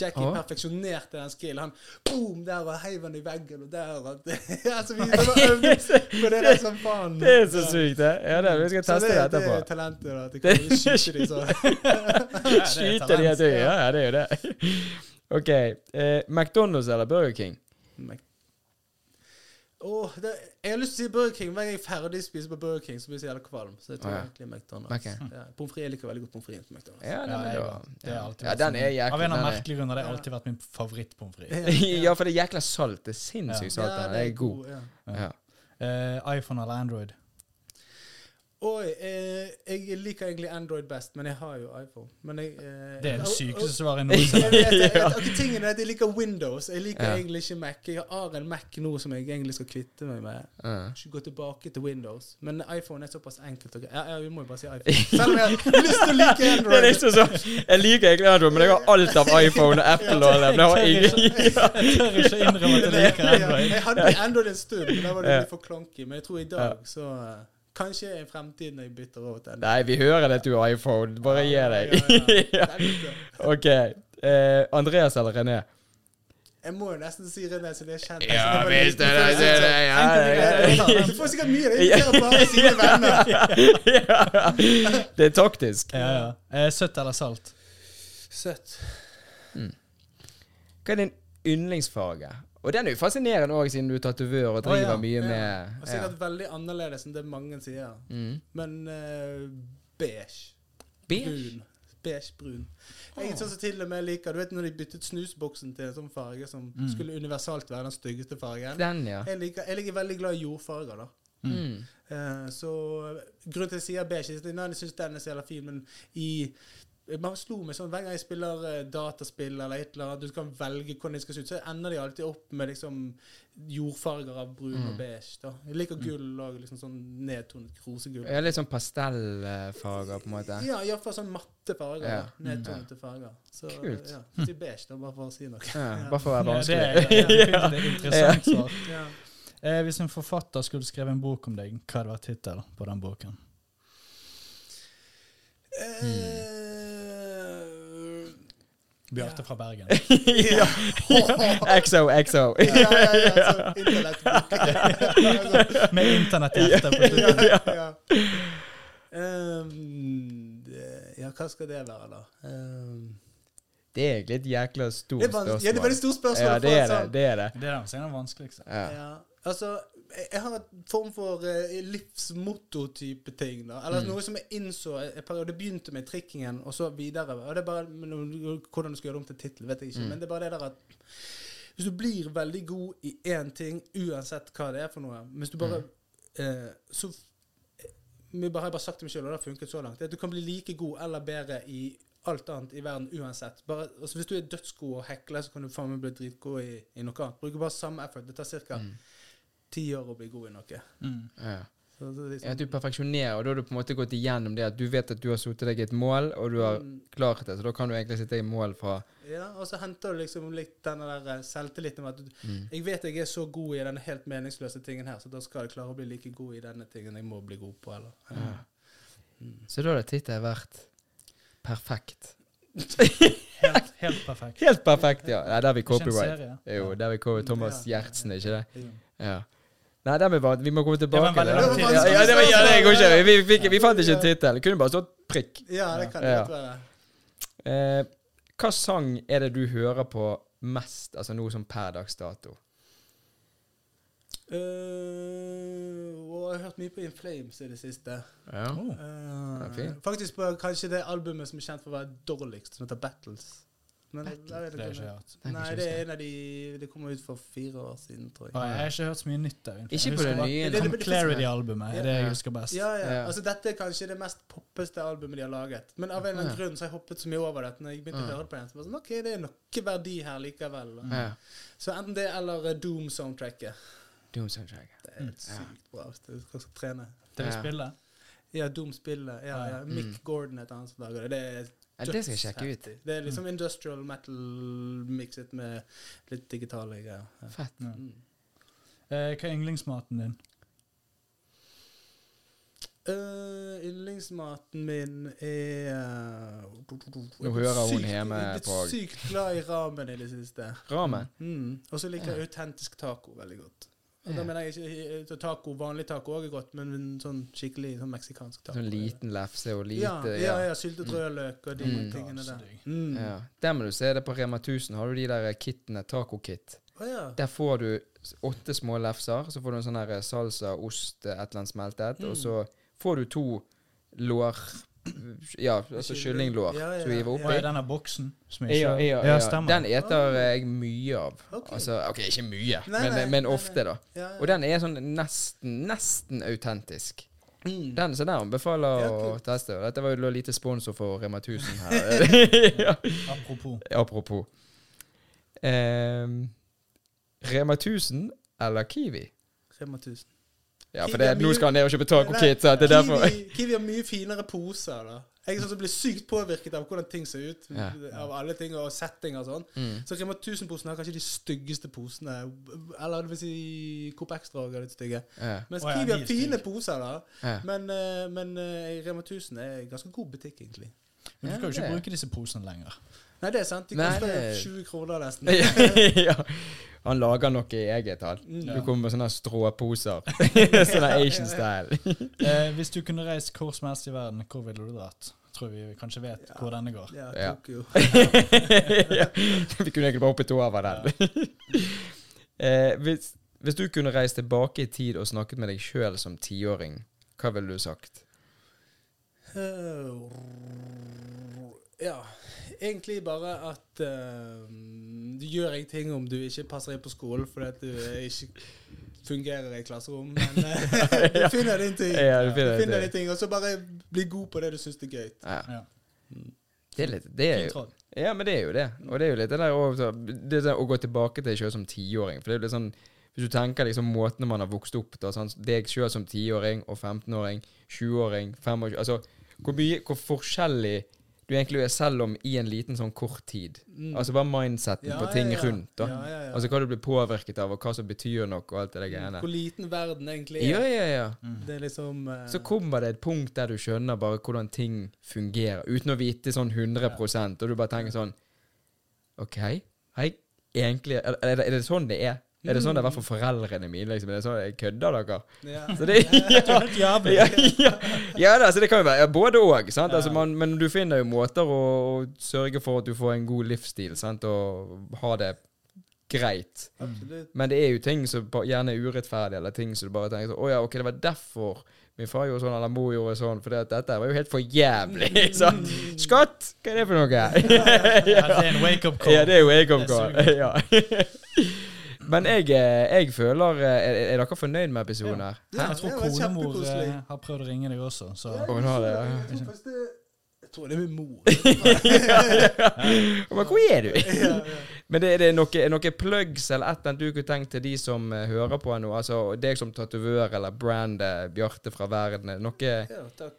Jackie
ah.
perfeksjonerte den skillen. Han boom, der og heiv den i veggen, og der og altså, vi det der som faen.
Det er så sykt, det. Ja, det, vi skal teste
det,
det
det er talentet, da. At de kan skyte de så.
Skyte de. Ja, det er jo det. OK. Eh, McDonald's eller Burger King?
Åh, det, jeg har lyst til å si Burger King. Hver gang jeg er ferdig spiser på Burger King, så blir jeg så jævla kvalm. Så jeg tror
Å, ja.
egentlig McDonald's.
Okay.
Ja, Pommes frites liker veldig godt pommes frites på McDonald's.
Ja, den,
Ja,
men
jeg. Det har alltid
ja, den er jækla
Av en av
annen
merkelig grunn har det alltid vært min favorittpommes frites.
Ja, for det er jækla salt. Det er sinnssykt salt.
Ja.
Det er god.
Ja.
Ja.
Uh, iPhone eller Android?
Oi, eh, jeg liker egentlig Android best, men jeg har jo iPhone. Men jeg, eh,
Det er det sykeste svaret noensinne.
tingen er at jeg liker Windows. Jeg liker
Ja.
egentlig ikke Mac. Jeg har en Mac nå som jeg egentlig skal kvitte meg med.
Ja.
Ikke gå tilbake til Windows. Men iPhone er såpass enkelt. Ja, ja, vi må jo bare si iPhone. Selv om jeg har lyst til å like
Det
Android.
liksom så, Jeg liker egentlig Android, men jeg har alt av iPhone og Apple og det. Jeg har ingen
Jeg tør ikke innrømme at jeg liker Android.
jeg hadde Android en stund, men da var det litt for klonky. Men jeg tror i dag så eh, Kanskje i fremtiden når jeg bytter over til
Nei, vi hører det du har iPhone. Bare gi deg.
Ja.
OK. Eh, Andreas eller René?
Jeg må jo nesten si René, så det er kjent.
Ja,
Så det
visst er det det. det- ja.
Du får sikkert mye. Det er bare sine venner.
Det er taktisk.
Ja, ja. Eh, søtt eller salt?
Søtt.
Hva er din yndlingsfarge? Og den er jo fascinerende òg, siden du er tatovør og driver
Å, ja.
mye
Ja.
med
Og
ja.
sikkert veldig annerledes enn det mange sier.
mm.
Men uh, beige.
Beige?
Brun. Beige brun. Jeg er sånn som til og med liker Du vet når de byttet snusboksen til en sånn farge som
Mm.
skulle universalt være den styggeste fargen?
Den, ja.
Jeg liker, jeg liker veldig glad i jordfarger, da.
Mm.
Uh, så grunnen til at jeg sier beige ikke at Jeg syns den er så jævla fin, men i man slo meg sånn Hver gang jeg spiller eh, dataspill eller et eller annet, du kan velge hvordan de skal se ut, så ender de alltid opp med liksom jordfarger av brun
Mm.
og beige. da Jeg liker gull og liksom sånn nedtonet rosegull.
Ja, litt sånn pastellfarger, på en måte.
Ja, iallfall sånn matte farger.
Ja.
Nedtonete Nedtonete farger. Så,
Kult.
Ja, så si beige, da, bare for å si noe.
Ja, bare for å være
Ja, det er
vanskelig.
definitivt et interessant svar.
Ja.
Eh, hvis en forfatter skulle skrevet en bok om deg, hva hadde vært tittelen på den boken?
Eh,
Bjarte fra Bergen.
ja.
XO, XO.
ja, ja, ja, så internettbok. Altså,
Med internetthjerte på slutten.
ja, ja. Ehm, ja, hva skal det være, da? Um,
Det er egentlig et jækla stort
det, er ja, det er veldig
spørsmål.
stort spørsmål.
Ja, det er
det.
det.
er
Det er det.
Det er det vanskeligste.
Ja.
Ja, altså jeg, jeg har et form for uh, livsmotto-type ting. da Eller
Mm.
noe som jeg innså periode. Det begynte med trikkingen, og så videre. Og det er bare Hvordan du skal gjøre det om til tittel, vet jeg ikke.
Mm.
Men det er bare det der at hvis du blir veldig god i én ting, uansett hva det er for noe Hvis du bare
Mm.
eh, Så vi bare, har jeg bare sagt til meg sjøl, og det har funket så langt, det at du kan bli like god eller bedre i alt annet i verden uansett. Bare, altså Hvis du er dødsgod og hekler, så kan du faen meg bli dritgod i, i noe annet. Bruker bare samme effort. Det tar ca.
Mm.
Ti år å bli god i noe.
Mm.
Ja.
Så, så det
Ja,
liksom,
du perfeksjonerer, og da har du på en måte gått igjennom det at du vet at du har satt deg et mål, og du har
Mm,
klart det, så da kan du egentlig sitte i mål fra
ja, og så henter du liksom litt den der eh, selvtilliten med at du,
mm.
jeg vet jeg er så god i denne helt meningsløse tingen her, så da skal jeg klare å bli like god i denne tingen jeg må bli god på, eller?
Ja.
Mm.
Så da hadde tittelen vært Perfekt.
Helt, helt perfekt.
Helt perfekt, ja. Nei, der vi copyright. Jo, der vi copyright. Thomas Gjertsen, ikke det?
Ja.
Nei, er vi, vant. vi må komme tilbake
Det var
til det. Ja, ja, det, var, ja, det går ikke. Vi, fikk, vi fant ikke en tittel. Det kunne bare stått prikk.
ja, det kan det
Ja.
være.
Eh, hva sang er det du hører på mest, altså noe som per dags dato?
Uh, og jeg har hørt mye på In Flames i det siste.
Ja.
Oh.
Uh,
det fint.
faktisk på kanskje det albumet som er kjent for å være dårligst, som heter Battles. Men jeg, jeg vet
Det har jeg
ikke.
ikke hørt.
Nei, det er en av de Det kom ut for fire år siden, tror jeg.
Ah, jeg har ikke hørt så mye nytt der. egentlig.
Ikke på det nye,
Det- det- det-
Clarity-albumet er det jeg husker best.
Ja, ja.
Ja.
Altså, dette er kanskje det mest poppeste albumet de har laget. Men av en eller annen grunn så har jeg hoppet så mye over det. Når jeg begynte å høre det på igjen, så var sånn, ok, det er noe verdi her likevel.
Ja.
Så enten det eller eh, Doom-soundtracket.
Doom-soundtracket.
Det er helt sykt bra hvis du skal trene.
Det vil
Ja.
spille.
Ja, Doom-spillet. Ja, ja.
Mm.
Mick Gordon heter han som lager det. Det er
Ja, det skal jeg sjekke ut.
Det er liksom industrial metal mikset med litt digitale greier. Ja.
Fett.
Ja.
Mm.
Eh, hva er yndlingsmaten din?
Uh, yndlingsmaten min er
Nå hører hun hjemme på-
sykt glad i ramen i det siste.
Ramen.
Mm. Og så liker jeg
Ja.
autentisk taco veldig godt. Og da mener jeg ikke taco, Vanlig taco òg er godt, men sånn skikkelig sånn meksikansk taco.
Sånn liten lefse og lite
ja, ja, ja, syltet rødløk og de
Mm.
tingene der. Mm.
Ja. Der må du se det på Rema 1000. Har du de der kittene, taco-kit.
Ja.
Der får du åtte små lefser, så får du en sånn her salsa, ost, et eller annet smeltet,
Mm.
og så får du to lår Ja, altså kyllinglår
Ja, ja,
som vi hiver
ja.
Denne boksen? Som
Ja,
ikke
ja, ja.
stemmer.
Den eter jeg mye av.
Ok.
Altså, OK, ikke mye,
Nei,
men,
nei,
men
nei,
ofte, da.
Ja, ja.
Og den er sånn nesten, nesten autentisk.
Mm.
Den så der anbefaler
Ja,
å teste. Dette var jo lite sponsor for Rema 1000 her. ja.
Apropos.
Apropos. Um, Rema 1000 eller Kiwi?
Rema 1000.
Ja, for det, nå skal han ned og kjøpe taco kit, det er derfor.
Kiwi, Kiwi har mye finere poser, da. Jeg er sånn som blir sykt påvirket av hvordan ting ser ut.
Ja.
Av alle ting og setting og sånn.
Mm.
Så Rema 1000-posene har kanskje de styggeste posene. Eller det vil si Coop Extra er litt stygge.
Ja,
Mens
oh, ja,
Kiwi har fine
stygge.
poser, da.
ja.
Men, eh, men eh, Rema 1000 er en ganske god butikk, egentlig.
Men du skal jo ikke bruke disse posene lenger.
Nei, det er sant. De koster 20 kroner nesten.
ja. Han lager noe i eget tall.
Mm.
Du kommer med sånne stråposer. sånne Asian style.
Eh, hvis du kunne reist hvor som helst i verden, hvor ville du dratt? Tror vi kanskje vet
Ja.
hvor denne går.
Ja,
Ja.
Tokyo.
ja. Vi kunne egentlig bare hoppet over den. eh, hvis, hvis du kunne reist tilbake i tid og snakket med deg sjøl som tiåring, hva ville du sagt?
Ja, egentlig bare at uh, du gjør ingenting om du ikke passer inn på skolen fordi at du ikke fungerer i klasserom. Men uh, du finner din ting.
Ja, du finner du
finner din ting, og så bare bli god på det du syns er gøy.
Ja. Det er litt Det er jo. Ja, men det er jo det. Og det er jo litt det der å, det å gå tilbake til sjøl som tiåring. For det er jo litt sånn Hvis du tenker liksom måtene man har vokst opp på sånn, deg sjøl som tiåring og 15-åring, 20-åring, 25 Altså hvor mye Hvor forskjellig du egentlig er, selv om i en liten sånn kort tid.
Mm.
Altså bare mindseten
Ja,
på ting
ja.
rundt. da
Ja, ja, ja.
Altså hva du blir påvirket av, og hva som betyr noe, og alt det der greiene.
Hvor liten verden egentlig er.
ja, ja.
Mm.
Det er liksom Uh...
Så kommer det et punkt der du skjønner bare hvordan ting fungerer, uten å vite sånn 100% og du bare tenker sånn OK, hei, egentlig er, det, er det sånn det er? Er det sånn det er for foreldrene mine? liksom? Er det sånn, jeg Kødder dere?
ja.
Så det, ja, ja, ja, ja da, så det kan jo være ja, både òg.
Ja.
Altså, men du finner jo måter å, å sørge for at du får en god livsstil sant? og ha det greit.
Absolutt.
Men det er jo ting som gjerne er urettferdige, eller ting som du bare tenker sånn Å ja, ok, det var derfor min far gjorde sånn, eller mor gjorde sånn, for dette var jo helt for jævlig. sant? Skatt! Hva er det for noe?
Ja, det er en wake-up call.
Ja, det er wake-up
Det er
call. Ja. Men jeg, eh, jeg føler eh, Er, er dere fornøyd med episoden her?
Ja,
Jeg tror konemor eh, har prøvd å ringe deg også, så
ja.
Jeg tror faktisk det Jeg tror det er min mor.
Men hvor er du?
ja, ja.
Men det, det er noe plugs eller et eller annet du kunne tenkt til de som hører på nå? Altså deg som tatovør eller brandet Bjarte fra verden. Noe
Ja, takk.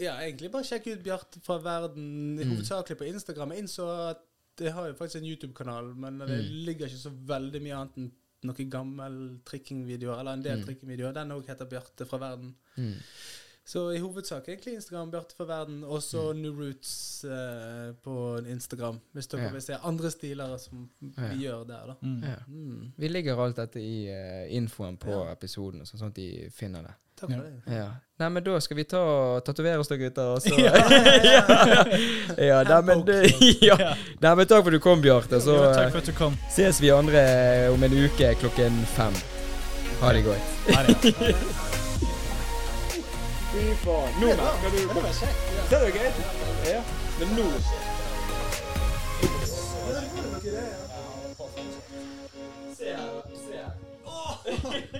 Ja, egentlig bare sjekk ut Bjarte fra verden, hovedsakelig på Instagram. Jeg innså at jeg har jo faktisk en YouTube-kanal, men det
Mm.
ligger ikke så veldig mye annet enn noen gammel trikkingvideoer, eller en del
Mm.
trikkingvideoer. Den òg heter Bjarte fra verden.
mm.
Så i hovedsak egentlig Instagram, Bjarte fra verden, og så New Roots eh, på Instagram. Hvis dere
Mm. Ja.
vil se andre stiler som
Ja.
vi gjør der, da.
mm.
Ja.
Mm.
Vi ligger alt dette i uh, infoen på
Ja.
episoden, sånn at de finner det.
Takk for det.
Ja. Nei, men da skal vi ta tatovere oss da, gutter. Og så
Ja.
ja, ja, nei, men, ja. Nei, men takk for at du kom, Bjarte. Så
Jo,
eh,
takk for at du kom.
ses vi andre om en uke klokken fem. Ha det godt.
Ha det.
Fy faen. Nå merker du
Det
er jo greit. Ja. Men nå. Se her, se her.